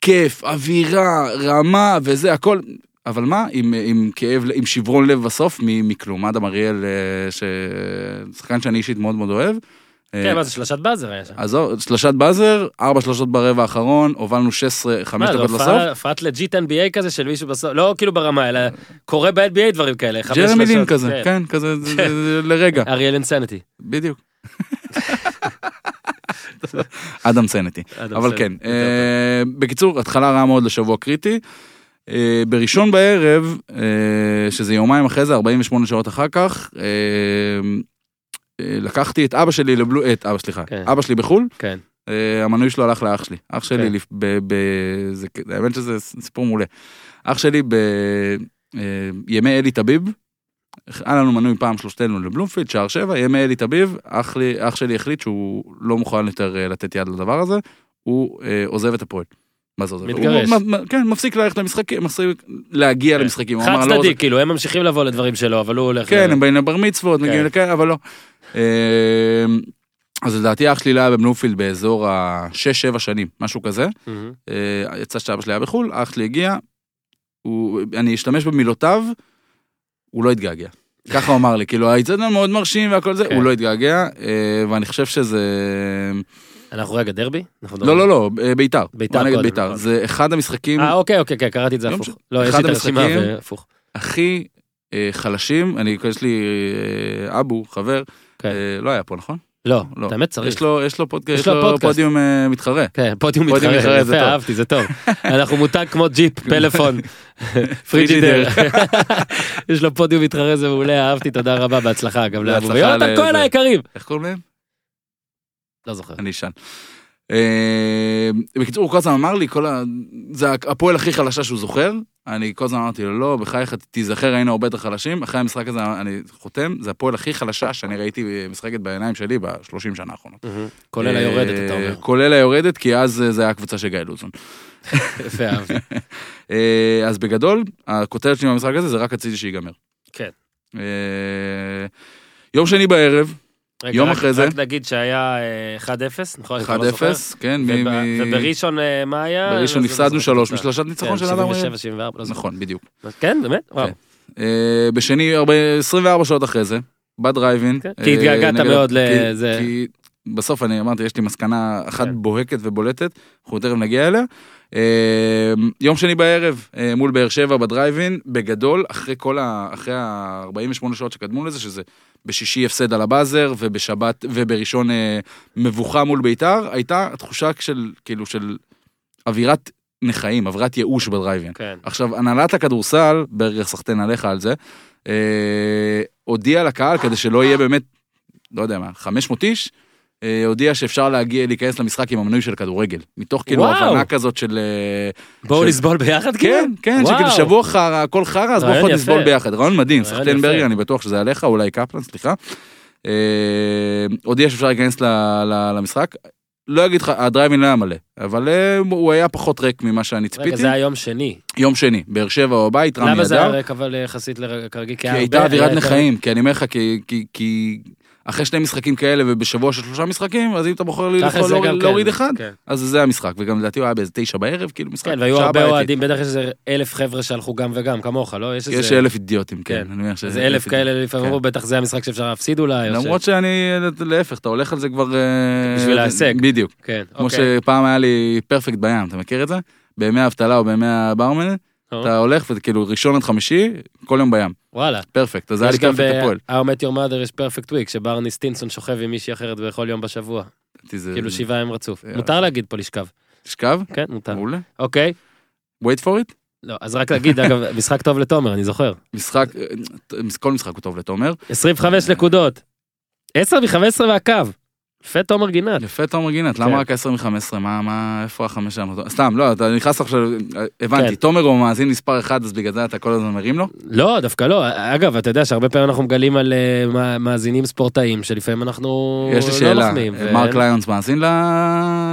כיף, אווירה, רמה וזה, הכל. אבל מה, עם, עם כאב, עם שברון לב בסוף, מכלום. אדם אריאל, אה, שחקן שאני אישית מאוד מאוד אוהב, כן, מה זה שלושת באזר היה שם. עזוב, שלושת באזר, ארבע שלושות ברבע האחרון, הובלנו 16, חמש מה, דקות לסוף. הופעת לג'יט NBA כזה של מישהו בסוף, לא כאילו ברמה, אלא קורה ב-NBA דברים כאלה. חמש ג'רמי לין כזה, כן, כזה, זה- זה- זה לרגע, אריאל אינסניטי. בדיוק. אדם סנטי. אבל כן, אה, בקיצור, התחלה רעה מאוד לשבוע קריטי. אה, בראשון בערב, אה, שזה יומיים אחרי זה, 48 שעות אחר כך, אה, אה, לקחתי את אבא שלי לבלו... את אבא, סליחה, כן. אבא שלי בחו"ל, כן. אה, המנוי שלו הלך לאח שלי. אח שלי, כן. לפ- ב... ב- זה- האמת שזה סיפור מעולה. אח שלי בימי אלי טביב, היה לנו מנוי פעם שלושתנו לבלומפילד, שער שבע, ימי אלי טביב, אח, לי, אח שלי החליט שהוא לא מוכן יותר אה, לתת יד לדבר הזה, הוא אה, עוזב את הפועל. מה זה עוזב? מתגרש. הוא, מ- מ- כן, מפסיק ללכת למשחקים, מפסיק להגיע כן. למשחקים. חד אמר, "אני לא צדדי, רוצה-" כאילו, הם ממשיכים לבוא לדברים שלו, אבל הוא הולך... כן, ל- הם באים לבר מצוות, מגיעים כן. לכאלה, אבל לא. אה, אז לדעתי אח שלי לא היה בבלומפילד באזור ה-6-7 שנים, משהו כזה. אה, יצא שאבא שלי היה בחו"ל, אח שלי הגיע, הוא, אני אשתמש במילותיו, הוא לא התגעגע. ככה הוא אמר לי, כאילו, האיצטדיון מאוד מרשים והכל זה, כן. הוא לא התגעגע, אה, ואני חושב שזה... אנחנו רגע דרבי? לא, לא, לא, אה, ביתר. ביתר קודם, ביתר. נכון. זה אחד המשחקים אה, אוקיי, אוקיי, כן, קראתי את זה יום הפוך. לא, יש לי את הרשימה והפוך. הכי אה, חלשים, אני, יש לי אה, אבו, חבר, כן. לא היה פה, נכון? לא, לא. האמת צריך. יש לו, יש לו, פודק... יש לו פודקאסט. פודיום אה, מתחרה. כן, פודיום פודיום מתחרה, מתחרה, זה יפה, טוב. אהבתי, זה טוב. אנחנו מותג כמו ג'יפ, פלאפון, פריג'ידר. יש לו פודיום מתחרה, זה מעולה, אהבתי, תודה רבה, בהצלחה אגב לאבו. ויונתן כהן. היקרים. איך קוראים להם? לא זוכר. אני אשאל. אה, בקיצור, הוא כל הזמן אמר לי, כל ה... זה הפועל הכי חלשה שהוא זוכר. אני כל הזמן אמרתי לו, לא, בחייך, תיזכר, היינו הרבה יותר חלשים. אחרי המשחק הזה, אני חותם, זה הפועל הכי חלשה שאני ראיתי משחקת בעיניים שלי בשלושים שנה האחרונות. כולל היורדת, אתה אה, אומר. כולל היורדת, כי אז אה, זה היה הקבוצה של גיא לוזון. יפה, אהבתי. אה, אז בגדול, הכותרת שלי במשחק הזה זה רק רציתי שיגמר. כן. אה, יום שני בערב, רגע, יום רק- אחרי זה. רק נגיד שהיה אה, 1-0, נכון? אני כבר 1-0, לא. כן, וב- מי- ובראשון אה, מה היה? בראשון לא הפסדנו את שלוש התוצאה. משלושת ניצחון כן, של אדם אריאל. 77, 74, לא. נכון, בדיוק. כן, באמת? וואו. כן. אה, בשני, הרבה- 24 שעות אחרי זה, בדרייבין. כן, כי התגעגעת מאוד לזה. כי בסוף אני אמרתי, יש לי מסקנה אחת כן. בוהקת ובולטת, אנחנו תכף נגיע אליה. אה, יום שני בערב אה, מול באר שבע בדרייבין, בגדול, אחרי כל ה... אחרי ה-48 שעות שקדמו לזה, שזה בשישי הפסד על הבאזר, ובשבת, ובראשון אה, מבוכה מול ביתר, הייתה תחושה של, כאילו, של אווירת נכאים, אווירת ייאוש בדרייבין. כן. עכשיו, הנהלת הכדורסל, ברגע סחטיין עליך על זה, אה, הודיע לקהל כדי שלא יהיה באמת, לא יודע מה, 500 איש, הודיע שאפשר להגיע, להיכנס למשחק עם המנוי של כדורגל. מתוך כאילו וואו. הבנה כזאת של... אה, בואו של- נסבול ביחד כאילו? כן, כן, וואו. שכאילו שבוע חרא, הכל חרא, אז בוא רעיון לפחות יפה. נסבול ביחד. רעיון מדהים, סחטיין. ברגר, אני בטוח שזה עליך, אולי קפלן, סליחה. אה, הודיע שאפשר להיכנס ל- ל- למשחק. לא אגיד לך, הדרייבין לא היה מלא, אבל אה, הוא היה פחות ריק ממה שאני רגע, ציפיתי. זה היה יום שני. יום שני, באר שבע או בבית, רמי למה זה היה אדר. ריק אבל יחסית לרגע כרגיל? כי הייתה אווירת נכאים, כי אני אומר לך, כי אחרי שני משחקים כאלה ובשבוע של שלושה משחקים, אז אם אתה בוחר לי להוריד- גם כן. להוריד אחד, כן. אז זה המשחק, וגם לדעתי הוא היה באיזה תשע בערב, כאילו משחק. כן, והיו הרבה. אוהדים, בטח יש איזה אלף חבר'ה שהלכו גם וגם, כמוך, לא? יש יש איזה... אלף אידיוטים, כן. כן. אני מניח שזה אלף כאלה לפעמים כן. בטח זה המשחק שאפשר להפסיד אולי. ש- למרות שאני, להפך, אתה הולך על זה כבר... אה, בשביל ההישג. בדיוק. כן, כמו אוקיי. שפעם היה לי פרפקט בים, אתה מכיר את זה? בימי האבטלה או בימי הברמן, נו, אתה הולך וכאילו ראשון עד חמישי, כל יום בים. וואלה. פרפקט, אז היה לי פרפקט הפועל. ב-How Met Your Mother יש פרפקט וויק, שברני סטינסון שוכב עם מישהי אחרת בכל יום בשבוע. כאילו שבעה ימים רצוף. זה- מותר להגיד פה לשכב. תשכב, כן, מותר. מעולה. אוקיי. wait for it. לא, אז רק להגיד, אגב, משחק טוב לתומר, אני זוכר. משחק, אה, כל משחק הוא טוב לתומר. 25 נקודות. 10 מ-15 והקו. יפה תומר גינת. יפה תומר גינת, כן. למה רק 10 מ-15? מה, מה, איפה החמש שלנו? סתם, לא, אתה נכנס עכשיו, הבנתי, כן. תומר הוא מאזין מספר 1, אז בגלל זה אתה כל הזמן מרים לו? לא, דווקא לא. אגב, אתה יודע שהרבה פעמים אנחנו מגלים על אה, מאזינים ספורטאים, שלפעמים אנחנו יש לי לא שאלה. ו- מרק ליונס מאזין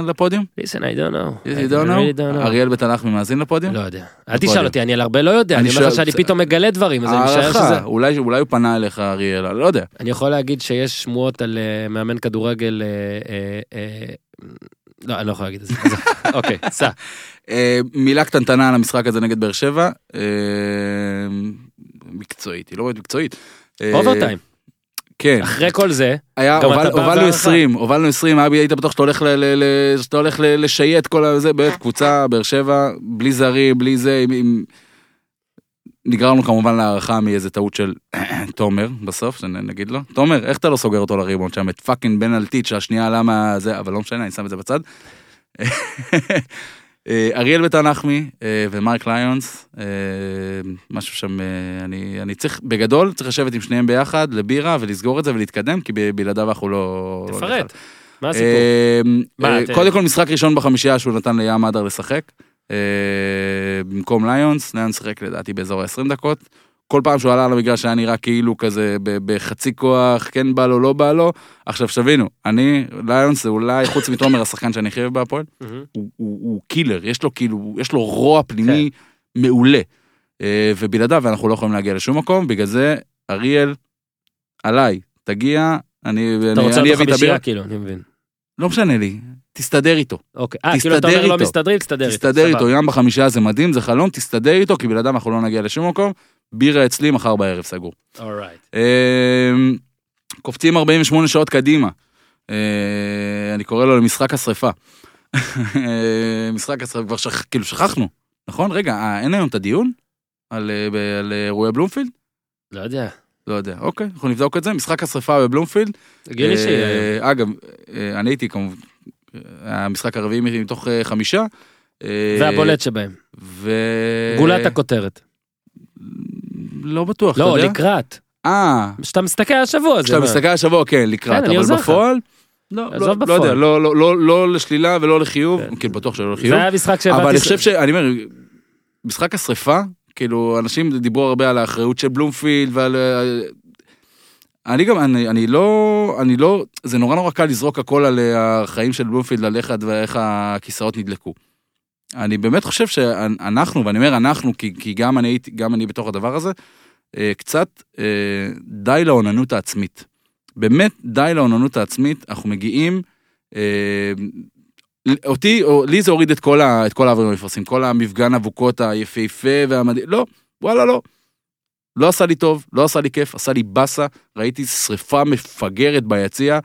לפודיום? listen, I don't know. I don't know? אריאל בתנ"ך מאזין לפודיום? לא יודע. אל. תשאל אותי, אני על הרבה לא יודע. אני אומר לך שאני פתאום מגלה דברים, אז אני משער שזה... אולי הוא פנה אליך אריאל, לא יודע. אני יכול להגיד שיש שמועות על אה, מאמן כדורגל... אה, אה, אה, לא, אני לא יכול להגיד את זה. אוקיי, סע. מילה קטנטנה על המשחק הזה נגד באר שבע. מקצועית, היא לא באמת מקצועית. אוברטיים. כן. אחרי כל זה, היה, הובלנו בהערכה. 20, הובלנו 20, אבי היית בטוח שאתה הולך ל- ל- ל- שאתה הולך ל- לשייט כל הזה, באמת קבוצה, באר שבע, בלי זרים, בלי זה, עם- עם... נגררנו כמובן להערכה מאיזה טעות של תומר בסוף, שנגיד לו, תומר, איך אתה לא סוגר אותו לריבון שם, את פאקינג בן אלטית שהשנייה למה זה, אבל לא משנה, אני שם את זה בצד. אה, אריאל ביתן נחמי אה, ומרק ליונס, אה, משהו שם, אני, אני צריך, בגדול, צריך לשבת עם שניהם ביחד לבירה ולסגור את זה ולהתקדם, כי בלעדיו אנחנו לא... לא תפרט. נוכל. מה הסיפור? קודם כל משחק ראשון בחמישייה שהוא נתן לים אדר לשחק. אה, במקום ליונס, ליונס שיחק לדעתי באזור ה-20 דקות. כל פעם שהוא עלה על המגרש היה נראה כאילו כזה בחצי כוח, כן בא לו, לא בא לו. עכשיו שתבינו, אני, ליונס זה אולי, חוץ מתומר, השחקן שאני הכי אוהב בהפועל. הוא, קילר, יש לו כאילו, יש לו רוע פנימי מעולה. אה, ובלעדיו אנחנו לא יכולים להגיע לשום מקום, בגלל זה, אריאל, עליי, תגיע, אני, אתה אני, רוצה אני אותו אביא את חמישייה הבירה. כאילו, אני מבין. לא משנה לי, תסתדר איתו. אוקיי. אה, כאילו אתה אומר לא. מסתדרים, תסתדר איתו. תסתדר איתו. ים בחמישייה זה מדהים, זה חלום, תסתדר איתו, כי בלעדיו אנחנו לא נגיע לשום מקום. בירה אצלי מחר בערב סגור. אורייט. אמ, קופצים 48 שעות קדימה. אה, אני קורא לו למשחק השרפה. אה, משחק השרפה, כבר שכ... כאילו שכחנו, נכון? רגע, אה, אין היום את הדיון? על, ב- על אירועי בלומפילד? לא יודע. לא יודע, אוקיי, אנחנו נבדוק את זה. משחק השרפה בבלומפילד. הגיוני שיהיה. אגב, אני הייתי כמובן, המשחק הרביעי מתוך אה, חמישה. אה, והבולט שבהם. ו... גולת הכותרת. לא בטוח, לא? לקראת. אה, כשאתה מסתכל על השבוע, זה כשאתה? מסתכל על השבוע, כן, לקראת, כן, אני אבל. בפועל, לא, לא, לא יודע. לא, לא, לא, לא לשלילה ולא לחיוב, כן. כאילו בטוח שלא זה לחיוב, היה משחק שהבנתי... אבל אני חושב ש... אני אומר, משחק השרפה, כאילו, אנשים דיברו הרבה על האחריות של בלומפילד ועל... אני גם, אני, אני לא, אני לא, זה נורא נורא קל לזרוק הכל על אה, החיים של בלומפילד, על איך, הדבר- איך הכיסאות נדלקו. אני באמת חושב שאנחנו, ואני אומר אנחנו, כי, כי גם אני גם אני בתוך הדבר הזה, אה, קצת אה, די לאוננות העצמית. באמת די לאוננות העצמית, אנחנו מגיעים, אותי, או, לי זה הוריד את כל, ה, את כל העברים המפרסים, כל המפגן אבוקות היפהפה והמדהים, לא, וואלה לא. לא עשה לי טוב, לא עשה לי כיף, עשה לי באסה, ראיתי שריפה מפגרת ביציע,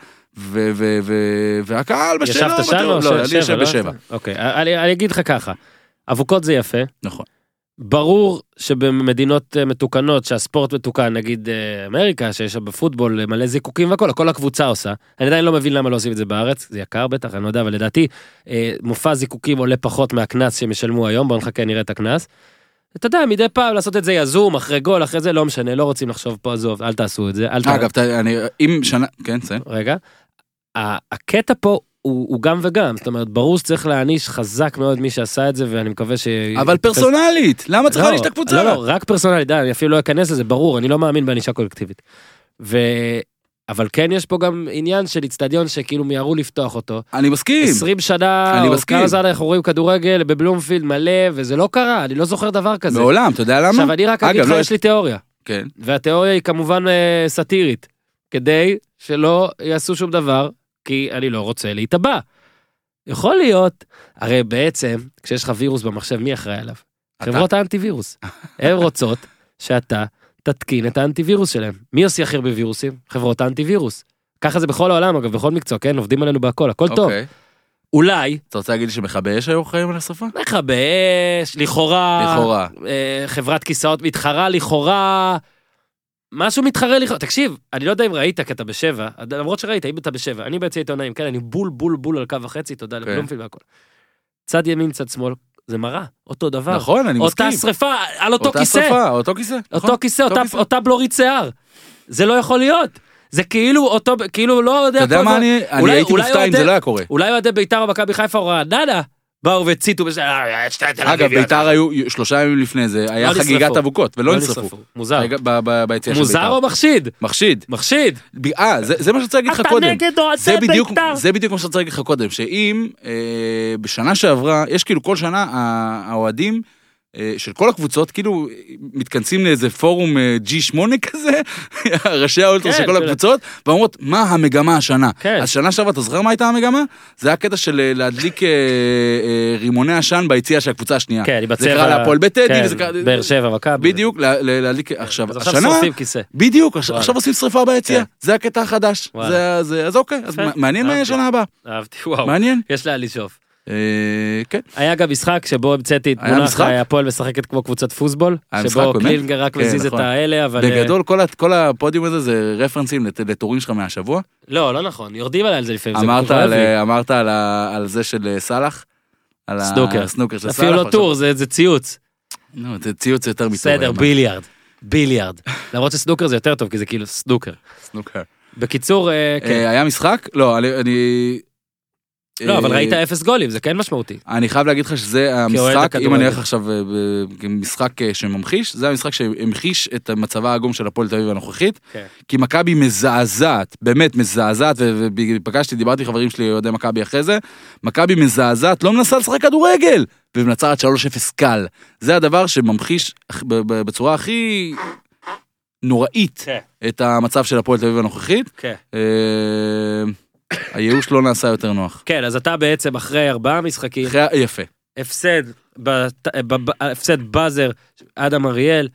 והקהל בשבע, ישבת שם או לא, אני יושב? בשבע. אוקיי, אני אני אגיד לך ככה. אבוקות זה יפה. נכון. ברור שבמדינות אה, מתוקנות שהספורט מתוקן נגיד אה, אמריקה שיש שם בפוטבול אה, מלא זיקוקים והכל כל הקבוצה עושה אני עדיין לא מבין למה לא עושים את זה בארץ זה יקר בטח אני לא יודע אבל לדעתי מופע זיקוקים עולה פחות מהקנס שהם ישלמו היום בוא נחכה נראה את הקנס. אתה יודע מדי פעם לעשות את זה יזום אחרי גול אחרי זה לא משנה לא רוצים לחשוב פה עזוב אל תעשו את זה אל ת... אגב, אני, אם שנה, כן, תסיים. רגע. הקטע פה הוא, הוא גם וגם זאת אומרת ברור שצריך להעניש חזק מאוד מי שעשה את זה ואני מקווה ש... אבל פרסונלית, למה צריך להעניש את הקבוצה? לא, לא, רק פרסונלית, די, אני אפילו לא אכנס לזה, ברור, אני לא מאמין בענישה קולקטיבית. ו... אבל כן יש פה גם עניין של איצטדיון שכאילו מיהרו לפתוח אותו. אני מסכים. 20 שנה, אני או מסכים. כמה זמן אנחנו רואים כדורגל בבלומפילד מלא, וזה לא קרה, אני לא זוכר דבר כזה. מעולם, אתה יודע למה? עכשיו אני רק אגיד לך, לא יש לי תיאוריה, כן. והתיאוריה היא כמובן אה, סאטירית, כדי שלא יעשו שום דבר, כי אני לא רוצה להיתבע. יכול להיות, הרי בעצם, כשיש לך וירוס במחשב, מי אחראי עליו? אתה. חברות האנטיווירוס. הן רוצות שאתה תתקין את האנטיווירוס שלהם. מי עושה הכי הרבה וירוסים? חברות האנטיווירוס. ככה זה בכל העולם אגב, בכל מקצוע, כן? עובדים עלינו בהכל, הכל טוב. אוקיי. אולי, אתה רוצה להגיד שמכבי אש היו אחראים על השרפה? מכבי אש, לכאורה, לכאורה. אה, חברת כיסאות מתחרה לכאורה, משהו מתחרה לכאורה, תקשיב, אני לא יודע אם ראית כי אתה בשבע, למרות שראית, אם אתה בשבע, אני ביציע עיתונאים, כן, אני בול בול בול על קו וחצי, תודה כן. לבלומפילד והכל. צד ימין, צד שמאל, זה מראה, אותו דבר. נכון, אני מסכים. אותה שריפה על אותו אותה כיסא, שרפה, אותו כיסא. נכון. אותו כיסא, אותה- כיסא. אותה בלורית שיער. זה לא יכול להיות. זה כאילו אותו, כאילו לא יודע, אתה יודע מה אני, אני הייתי מופתע אם זה לא היה קורה. אולי אוהדי בית"ר או מכבי חיפה או רעננה באו והציתו בזה, "אה, תל אגב, אביביות." ביתר היו, שלושה ימים לפני זה, היה לא חגיגת. אבוקות, ולא נשרפו. מוזר. מוזר. או מחשיד? מחשיד. מחשיד. אה, זה זה מה שרציתי להגיד לך אתה קודם. נגד אוהדי זה בדיוק, בית"ר. זה בדיוק מה שרציתי להגיד לך קודם, שאם אה, בשנה שעברה, יש כאילו כל שנה האוהדים אה, של כל הקבוצות, כאילו מתכנסים לאיזה פורום אה, G8 כזה, ראשי האולטרוס כן, של כל הקבוצות, ואומרות, מה המגמה השנה? כן. אז שנה שעברה, אתה זוכר מה הייתה המגמה? זה היה קטע של אה, להדליק אה, אה, רימוני עשן ביציע של הקבוצה השנייה. כן, בצבע... זה קרה להפועל בטדי, כן, וזה קרה... באר שבע, מכבי. בדיוק, לה- לה- להדליק, עכשיו, אז עכשיו השנה, שורפים כיסא. בדיוק, עכשיו עושים שריפה ביציע, כן. זה הקטע החדש. וואלה. זה- זה- אז אוקיי, אז. מעניין מה יהיה. שנה הבאה. אהבתי, וואו. מעניין. יש לאן לשאוף. אה, כן. היה גם משחק שבו המצאתי את משחק? הפועל משחקת כמו קבוצת פוסבול, שבו? קלינגר רק כן, מזיז את נכון. האלה, אבל... אה, בגדול, כל ה- כל הפודיום הזה זה רפרנסים לט- לטורים שלך מהשבוע. לא, לא נכון, יורדים עליי על זה לפעמים. אמרת כואב על, זה של אה, סאלח? סנוקר. הסנוקר של סאלח. אפילו לא טור, זה ציוץ. נו, זה ציוץ יותר מטור. בסדר. ביליארד. ביליארד. למרות שסנוקר זה יותר טוב, כי זה כאילו סנוקר. סנוקר. בקיצור, אה, כן. אה, היה משחק? לא, אני... לא, אבל אה, ראית אפס גולים, זה כן משמעותי. אני חייב להגיד לך שזה המשחק, אם. אני הולך עכשיו אה, משחק אה, שממחיש, זה המשחק שהמחיש את מצבה העגום של הפועל תל אביב הנוכחית, כן. כי מכבי מזעזעת, באמת מזעזעת, ופגשתי, דיברתי עם חברים שלי, אוהדי מכבי אחרי זה, מכבי מזעזעת, לא מנסה לשחק כדורגל, ומנצחת 3-0 קל. זה הדבר שממחיש בצורה הכי נוראית כן. את המצב של הפועל תל אביב הנוכחית. כן. הייאוש לא נעשה יותר נוח. כן, אז אתה בעצם אחרי ארבעה משחקים, אחרי- יפה. הפסד, בת- ב- ב- הפסד באזר, אדם אריאל,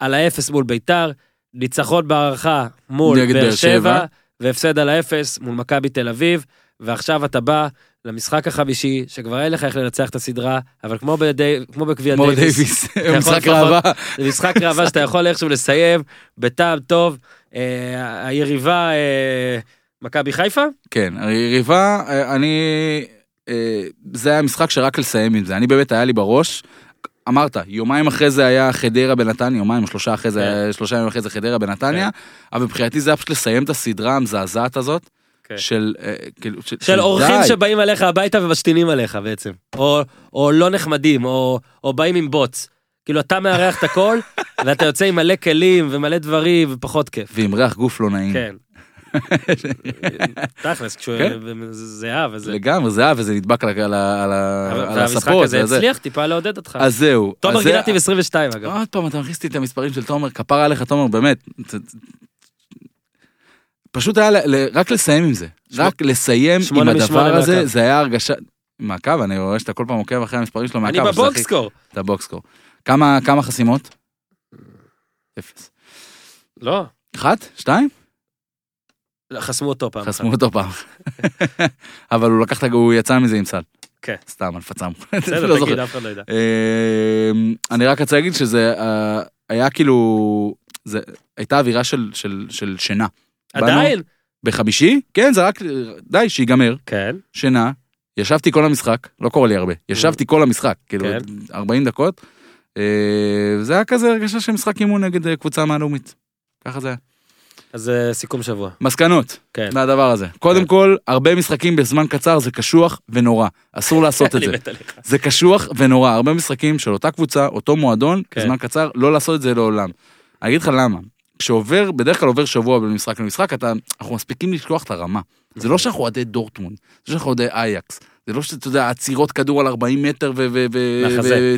על האפס מול ביתר, ניצחון בהערכה מול נגד באר באר שבע. שבע, והפסד על האפס מול מכבי תל אביב, ועכשיו אתה בא למשחק החמישי, שכבר אין לך איך לנצח את הסדרה, אבל כמו, בדי, כמו בגביע כמו דייוויס, דייוויס, יכול משחק לפחות- ראווה. זה משחק ראווה שאתה יכול איכשהו לסיים בטעם טוב. אה, היריבה, אה, מכבי חיפה? כן, היריבה, אה, אני... אה, זה היה משחק שרק לסיים עם זה. אני באמת, היה לי בראש, אמרת, יומיים אחרי זה היה חדרה בנתניה, יומיים שלושה אחרי זה, כן. שלושה ימים אחרי זה חדרה בנתניה, אבל מבחינתי זה היה פשוט לסיים את הסדרה המזעזעת הזאת, כן. של, אה, כאילו, של אורחים די. שבאים אליך הביתה ומשתינים עליך בעצם. או, או לא נחמדים, או, או באים עם בוץ. כאילו אתה מארח את הכל, ואתה יוצא עם מלא כלים ומלא דברים ופחות כיף. ועם ריח גוף לא נעים. כן. תכלס, כן. זהה וזה. לגמרי, זה היה, וזה נדבק על, ה- על, ה- על, ה- אבל- על והמשחק הספות. הזה. הצליח טיפה לעודד אותך. אז זהו. תומר גינתי ב-22 אגב. עוד פעם, אתה מכניס לי את המספרים של תומר, כפרה עליך, תומר, באמת. פשוט היה רק לסיים עם זה. רק לסיים עם הדבר הזה, מהקו. זה היה הרגשה... מעקב, אני רואה שאתה כל פעם עוקב אחרי המספרים שלו אני. שזה הכי- בבוקסקור. אתה בוקסקור. כמה כמה חסימות? אפס. לא, אחת? שתיים? חסמו אותו פעם. חסמו. אותו פעם. אבל הוא לקח. הוא יצא מזה עם סל. כן. סתם, על פצם. בסדר, לא. תגיד, אף אחד לא ידע. אמ, אני רק רוצה להגיד שזה אה, היה כאילו, זה הייתה אווירה של, של, של שינה. עדיין? בחמישי, כן, זה רק, די, שיגמר, כן. שינה, ישבתי כל המשחק, לא קורה לי הרבה, ישבתי כל המשחק, כאילו, כן. 40 דקות, אה, זה היה כזה הרגשה של משחק אימון נגד אה, קבוצה מהלאומית. ככה זה היה. אז אה, סיכום שבוע. מסקנות כן. מהדבר הזה. קודם כן. כל, הרבה משחקים בזמן קצר זה קשוח ונורא, אסור לעשות את זה. זה קשוח ונורא, הרבה משחקים של אותה קבוצה, אותו מועדון, כן. בזמן קצר, לא לעשות את זה לעולם. אני אגיד לך למה. כשעובר, בדרך כלל עובר שבוע בין משחק למשחק, אתה, אנחנו מספיקים לשכוח את הרמה. זה לא שאנחנו אוהדי דורטמונד, זה שאנחנו אוהדי אייקס. זה לא שאתה יודע, עצירות כדור על 40 מטר ו... ו. ו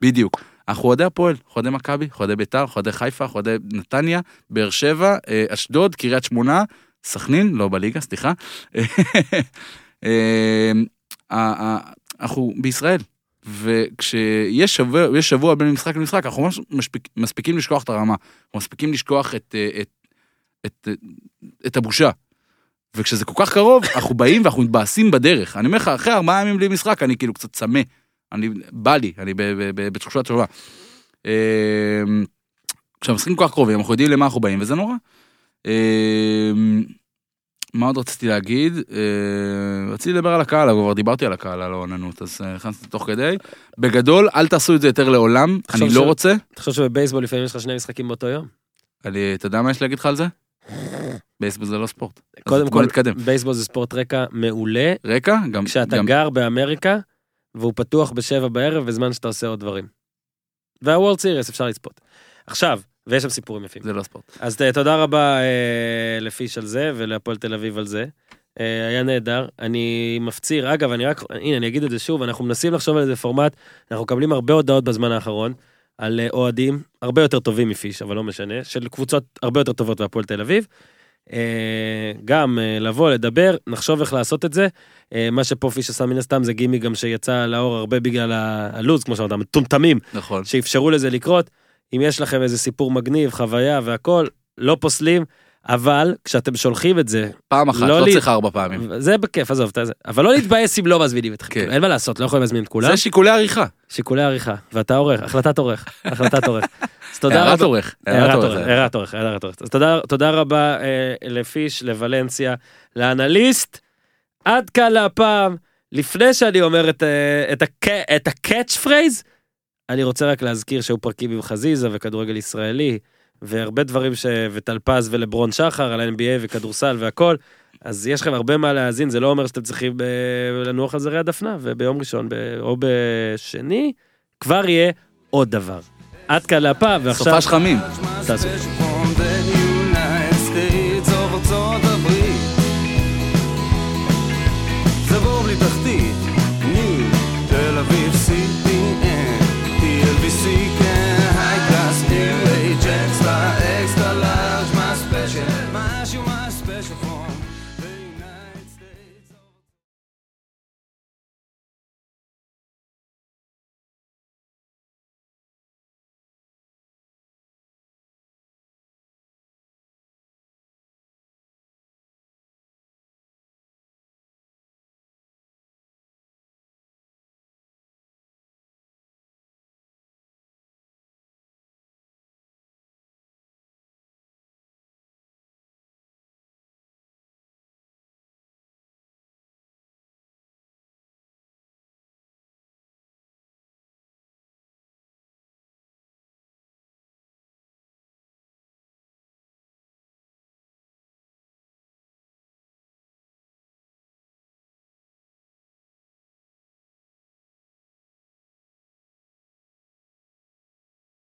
בדיוק. אנחנו אוהדי הפועל, אנחנו אוהדי מכבי, אנחנו אוהדי ביתר, אנחנו אוהדי חיפה, אנחנו אוהדי נתניה, באר שבע, אה, אשדוד, קריית שמונה, סכנין, לא בליגה, סליחה. אה, אה, אנחנו בישראל, וכשיש שבוע, שבוע בין משחק למשחק, אנחנו ממש משפיק, מספיקים לשכוח את הרמה, אנחנו מספיקים לשכוח את, את, את, את, את הבושה. וכשזה כל כך קרוב, אנחנו באים ואנחנו מתבאסים בדרך. אני אומר לך, אחרי ארבעה ימים בלי משחק, אני כאילו קצת צמא. אני, בא לי, אני בתחושה טובה. אה, כשהמשחקים כל כך קרובים, אנחנו יודעים למה אנחנו באים, וזה נורא. אה, מה עוד רציתי להגיד? אה, רציתי לדבר על הקהל, אבל כבר דיברתי על הקהל, על האוננות, אז אה, נכנסתי תוך כדי. בגדול, אל תעשו את זה יותר לעולם, אני לא רוצה. תחשוב שבבייסבול לפעמים יש לך שני משחקים באותו יום. אתה יודע מה יש להגיד לך על זה? בייסבול זה לא ספורט. קודם כל. בייסבול זה ספורט רקע מעולה, רקע, גם... כשאתה גר באמריקה, והוא פתוח בשבע בערב בזמן שאתה עושה עוד דברים. והוורד סיריוס אפשר לצפות. עכשיו, ויש שם סיפורים יפים. זה לא ספורט. אז ת- תודה רבה אה, לפיש על זה, ולהפועל תל אביב על זה. אה, היה נהדר. אני מפציר, אגב, אני רק, הנה, אני אגיד את זה שוב, אנחנו מנסים לחשוב על איזה פורמט, אנחנו מקבלים הרבה הודעות בזמן האחרון, על אה, אוהדים, הרבה יותר טובים מפיש, אבל לא משנה, של קבוצות הרבה יותר טובות בהפועל תל אביב. אה, גם אה, לבוא, לדבר, נחשוב איך לעשות את זה. אה, מה שפה פיש עשה מן הסתם זה גימי גם שיצא לאור הרבה בגלל הלו"ז, כמו שאמרת, מטומטמים, נכון. שאפשרו לזה לקרות. אם יש לכם איזה סיפור מגניב, חוויה והכל, לא פוסלים, אבל כשאתם שולחים את זה, פעם אחת, לא לא לי- צריך ארבע פעמים. זה בכיף, עזוב. אבל לא להתבאס אם לא מזמינים אתכם. כן. אין מה לעשות, לא יכולים להזמין את כולם. זה שיקולי עריכה. שיקולי עריכה, ואתה עורך, החלטת עורך, החלטת עורך. אז תודה רבה. עורך. הערת עורך, הערת עורך. אז תודה- רבה אה, לפיש, לוולנסיה, לאנליסט. עד כאן להפעם. לפני שאני אומר את, אה, ה catch phrase, אני רוצה רק להזכיר שהיו פרקים עם חזיזה וכדורגל ישראלי, והרבה דברים ש... וטלפז ולברון שחר על ה-NBA וכדורסל והכל. אז יש לכם הרבה מה להאזין, זה לא אומר שאתם צריכים ב... לנוח על זרי הדפנה, וביום ראשון ב... או בשני, כבר יהיה עוד דבר. עד כאן להפעם, ועכשיו... סופ"ש חיים. תעשו.